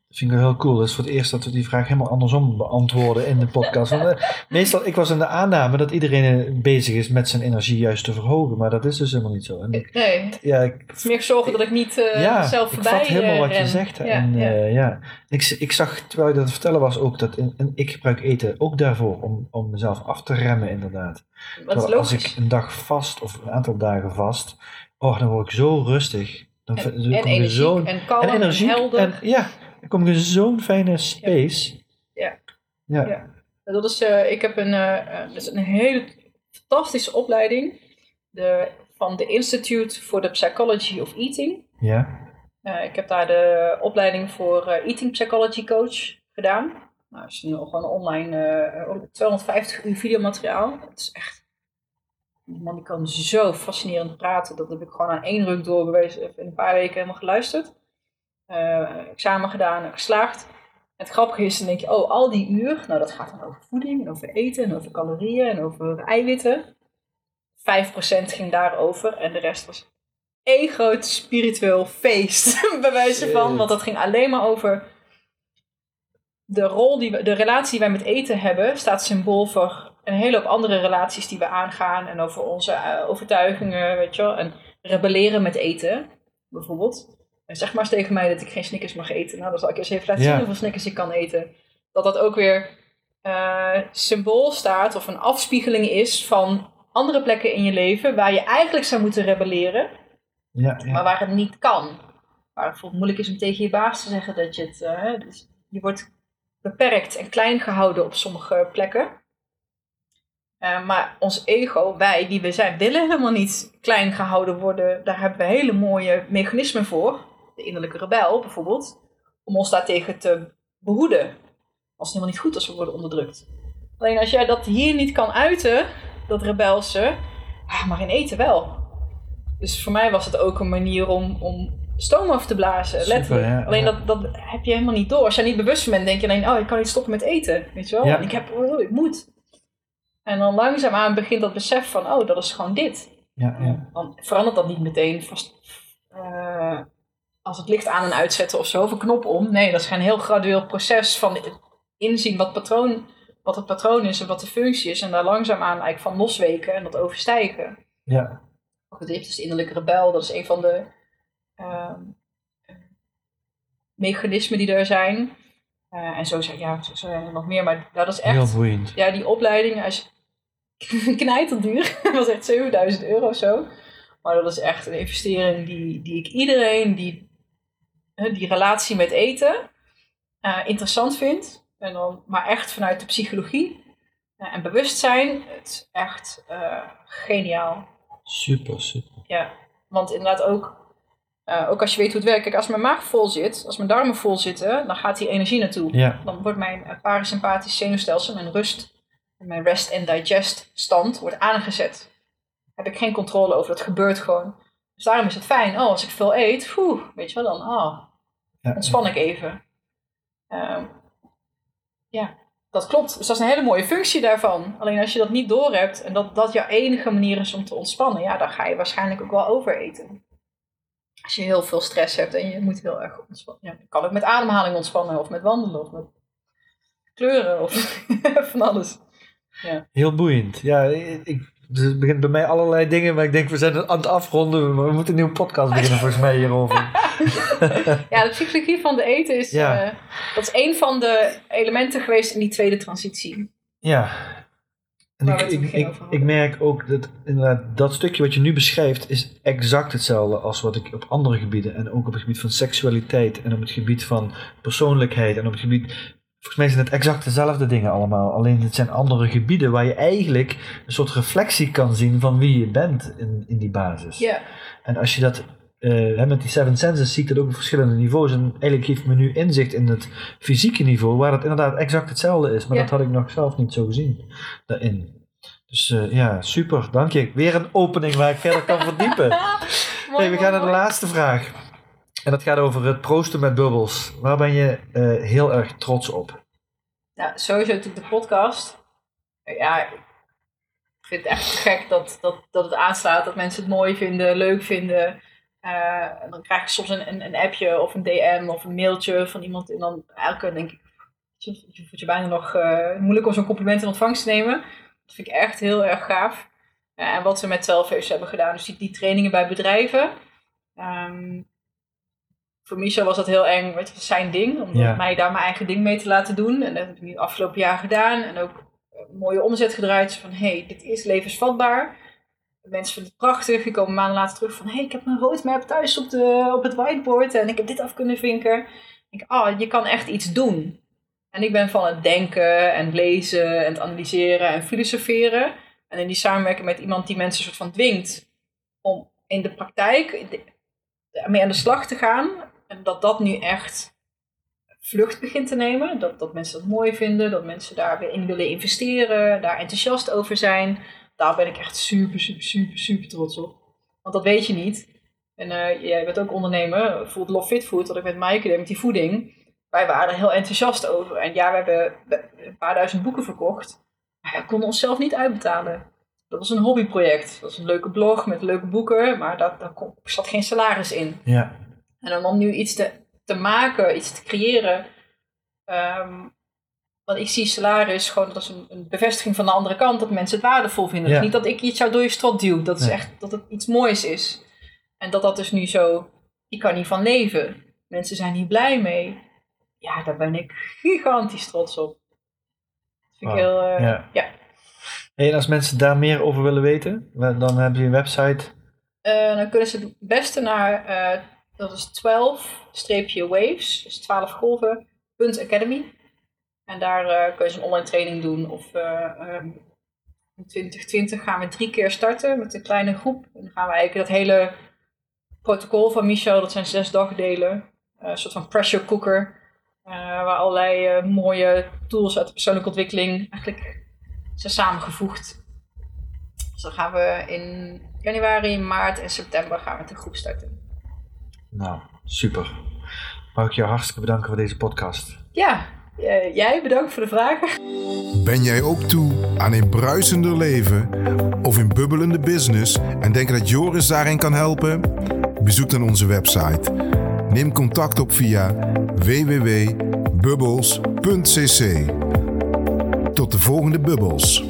Speaker 2: Dat vind ik wel heel cool. Dat is voor het eerst dat we die vraag helemaal andersom beantwoorden in de podcast. Want, eh, meestal, ik was in de aanname dat iedereen eh, bezig is met zijn energie juist te verhogen. Maar dat is dus helemaal niet zo. En ik,
Speaker 1: Nee, het
Speaker 2: ja, ik,
Speaker 1: is meer zorgen dat ik niet eh,
Speaker 2: ja,
Speaker 1: zelf
Speaker 2: ik
Speaker 1: voorbij
Speaker 2: vat helemaal wat je zegt.
Speaker 1: Ja,
Speaker 2: en,
Speaker 1: ja.
Speaker 2: ja. Ik, ik zag, terwijl je dat vertellen was, ook dat en ik gebruik eten ook daarvoor. Om, om mezelf af te remmen, inderdaad. Terwijl als ik een dag vast of een aantal dagen vast, oh, dan word ik zo rustig. Dan,
Speaker 1: En, en energiek
Speaker 2: zo'n
Speaker 1: en kalm
Speaker 2: en
Speaker 1: helder.
Speaker 2: En, ja, dan kom je in zo'n fijne space.
Speaker 1: Ja.
Speaker 2: Ja.
Speaker 1: Ja. Dat is, eh, ik heb een, eh, dat is een hele fantastische opleiding de, van de Institute for the Psychology of Eating.
Speaker 2: Ja.
Speaker 1: Eh, ik heb daar de opleiding voor Eating Psychology Coach gedaan. Nou, dat is een, gewoon online eh, 250 uur videomateriaal. Het is echt. Die man die kan zo fascinerend praten. Dat heb ik gewoon aan één ruk doorgewezen. Even in een paar weken helemaal geluisterd. Eh, examen gedaan en geslaagd. En het grappige is, dan denk je, oh, al die uur, nou dat gaat dan over voeding en over eten en over calorieën en over eiwitten. 5% ging daarover en de rest was één groot spiritueel feest, bij wijze van. Want dat ging alleen maar over de rol, die we, de relatie die wij met eten hebben, staat symbool voor een hele hoop andere relaties die we aangaan. En over onze eh, overtuigingen, weet je wel. En rebelleren met eten, bijvoorbeeld. Zeg maar eens tegen mij dat ik geen Snickers mag eten. Nou, dan zal ik eens even laten
Speaker 2: Ja.
Speaker 1: zien hoeveel Snickers ik kan eten. Dat dat ook weer eh, symbool staat of een afspiegeling is van andere plekken in je leven waar je eigenlijk zou moeten rebelleren,
Speaker 2: Ja, ja.
Speaker 1: maar waar het niet kan. Waar het bijvoorbeeld moeilijk is om tegen je baas te zeggen dat je het. eh, dus je wordt beperkt en klein gehouden op sommige plekken. Eh, maar ons ego, wij die we zijn, willen helemaal niet klein gehouden worden. Daar hebben we hele mooie mechanismen voor. De innerlijke rebel bijvoorbeeld. Om ons daartegen te behoeden. Als het helemaal niet goed is, we worden onderdrukt. Alleen als jij dat hier niet kan uiten, dat rebelse, maar in eten wel. Dus voor mij was het ook een manier om, om stoom af te blazen,
Speaker 2: Super,
Speaker 1: letterlijk.
Speaker 2: ja,
Speaker 1: alleen dat, dat heb je helemaal niet door. Als jij niet bewust bent, denk je alleen, oh, ik kan niet stoppen met eten. Weet je wel?
Speaker 2: Ja.
Speaker 1: Ik heb, oh, ik moet. En dan langzaamaan begint dat besef van, oh, dat is gewoon dit.
Speaker 2: ja, ja.
Speaker 1: Dan verandert dat niet meteen vast, eh, als het licht aan en uitzetten of zo, of een knop om. Nee, dat is een heel gradueel proces van inzien wat, patroon, wat het patroon is en wat de functie is. En daar langzaamaan eigenlijk van losweken en dat overstijgen.
Speaker 2: ja.
Speaker 1: Het heeft dus de innerlijke rebel, dat is een van de ehm, mechanismen die er zijn. Eh, en zo zijn, ja, zo zijn er nog meer, maar dat is echt
Speaker 2: Heel boeiend.
Speaker 1: ja, die opleiding is knijterduur. Dat was echt 7000 euro of zo. Maar dat is echt een investering die, die ik iedereen die die relatie met eten eh, interessant vindt. En dan, maar echt vanuit de psychologie eh, en bewustzijn. Het is echt eh, geniaal.
Speaker 2: Super, super.
Speaker 1: Ja, want inderdaad ook ook als je weet hoe het werkt. Kijk, als mijn maag vol zit, als mijn darmen vol zitten, dan gaat die energie naartoe.
Speaker 2: Ja.
Speaker 1: Dan wordt mijn parasympathisch zenuwstelsel, mijn rust, mijn rest and digest stand, wordt aangezet. Heb ik geen controle over, dat gebeurt gewoon. Dus daarom is het fijn. Oh, als ik veel eet, poeh, weet je wel dan, oh,
Speaker 2: Ja.
Speaker 1: ontspan ik even. Ehm, ja, dat klopt. Dus dat is een hele mooie functie daarvan. Alleen als je dat niet doorhebt en dat dat jouw enige manier is om te ontspannen, ja, dan ga je waarschijnlijk ook wel overeten. Als je heel veel stress hebt en je moet heel erg ontspannen. Ja, je kan ook met ademhaling ontspannen of met wandelen of met kleuren of van alles.
Speaker 2: Heel boeiend. Ja, ik, dus het begint bij mij allerlei dingen, maar ik denk we zijn aan het afronden. We moeten een nieuwe podcast beginnen volgens mij hierover.
Speaker 1: Ja, de psychologie van de eten is,
Speaker 2: Ja.
Speaker 1: eh, dat is een van de elementen geweest in die tweede transitie.
Speaker 2: Ja. En ik, ik, ik merk ook dat inderdaad dat stukje wat je nu beschrijft is exact hetzelfde als wat ik op andere gebieden en ook op het gebied van seksualiteit en op het gebied van persoonlijkheid en op het gebied volgens mij zijn het exact dezelfde dingen allemaal alleen het zijn andere gebieden waar je eigenlijk een soort reflectie kan zien van wie je bent in, in die basis.
Speaker 1: Ja,
Speaker 2: En als je dat hè, met die Seven Senses zie ik dat ook op verschillende niveaus. En eigenlijk geeft me nu inzicht in het fysieke niveau, waar het inderdaad exact hetzelfde is. Maar
Speaker 1: Ja.
Speaker 2: dat had ik nog zelf niet zo gezien daarin. Dus eh, ja, super, dank je. Weer een opening waar ik verder kan verdiepen. Hey, we gaan naar de laatste vraag. En dat gaat over het proosten met bubbels. Waar ben je eh, heel erg trots op?
Speaker 1: Nou, sowieso natuurlijk de podcast. Ja, ik vind het echt gek dat, dat, dat het aanslaat, dat mensen het mooi vinden, leuk vinden. Eh, en dan krijg ik soms een, een, een appje of een DM of een mailtje van iemand. En dan elke denk ik, je voelt je bijna nog eh, moeilijk om zo'n compliment in ontvangst te nemen. Dat vind ik echt heel erg gaaf. Ja, en wat ze met Selfhaves hebben gedaan, dus die, die trainingen bij bedrijven. Ehm, voor Michel was dat heel eng, weet je, dat is zijn ding, om
Speaker 2: Ja.
Speaker 1: mij daar mijn eigen ding mee te laten doen. En dat heb ik nu afgelopen jaar gedaan. En ook een mooie omzet gedraaid. Van, hé, hey, dit is levensvatbaar. Mensen vinden het prachtig. Die komen maanden later terug van, hé, hey, ik heb mijn roadmap thuis op, de, op het whiteboard. En ik heb dit af kunnen vinken. Ik ah, je kan echt iets doen. En ik ben van het denken en lezen en het analyseren en filosoferen. En in die samenwerking met iemand die mensen soort van dwingt om in de praktijk mee aan de slag te gaan. En dat dat nu echt vlucht begint te nemen. Dat, dat mensen dat mooi vinden, dat mensen daar weer in willen investeren, daar enthousiast over zijn. Daar ben ik echt super, super, super, super trots op. Want dat weet je niet. En eh, jij bent ook ondernemer, Food Love Fit Food, dat ik met Maaike deed met die voeding. Wij waren er heel enthousiast over. En ja, we hebben een paar duizend boeken verkocht. Maar we konden onszelf niet uitbetalen. Dat was een hobbyproject. Dat was een leuke blog met leuke boeken, maar daar, daar kon- zat geen salaris in.
Speaker 2: Ja,
Speaker 1: En dan om nu iets te, te maken, iets te creëren. ehm, want ik zie salaris gewoon als een, een bevestiging van de andere kant dat mensen het waardevol vinden.
Speaker 2: Ja.
Speaker 1: Dus niet dat ik iets jou door je strot duw. Dat is
Speaker 2: Nee.
Speaker 1: echt dat het iets moois is. En dat dat dus nu zo, ik kan hiervan leven. Mensen zijn hier blij mee. Ja, daar ben ik gigantisch trots op. Dat vind ik heel, eh,
Speaker 2: Ja. en als mensen daar meer over willen weten, dan heb je een website.
Speaker 1: Eh, dan kunnen ze het beste naar, eh, dat is 12-waves, dus 12 golven, academy. En daar eh kun je een online training doen. Of eh, ehm, in 2020 gaan we drie keer starten met een kleine groep. En dan gaan we eigenlijk dat hele protocol van Michel, dat zijn zes dagdelen. eh, een soort van pressure cooker. waar allerlei mooie tools uit de persoonlijke ontwikkeling eigenlijk zijn samengevoegd. Dus dan gaan we in januari, maart en september gaan we met een groep starten.
Speaker 2: Nou, super. Mag ik jou hartstikke bedanken voor deze podcast.
Speaker 1: Ja, eh, jij bedankt voor de vragen.
Speaker 3: Ben jij ook toe aan een bruisender leven of een bubbelende business en denk dat Joris daarin kan helpen? Bezoek dan onze website. Neem contact op via www.bubbles.cc. Tot de volgende bubbels.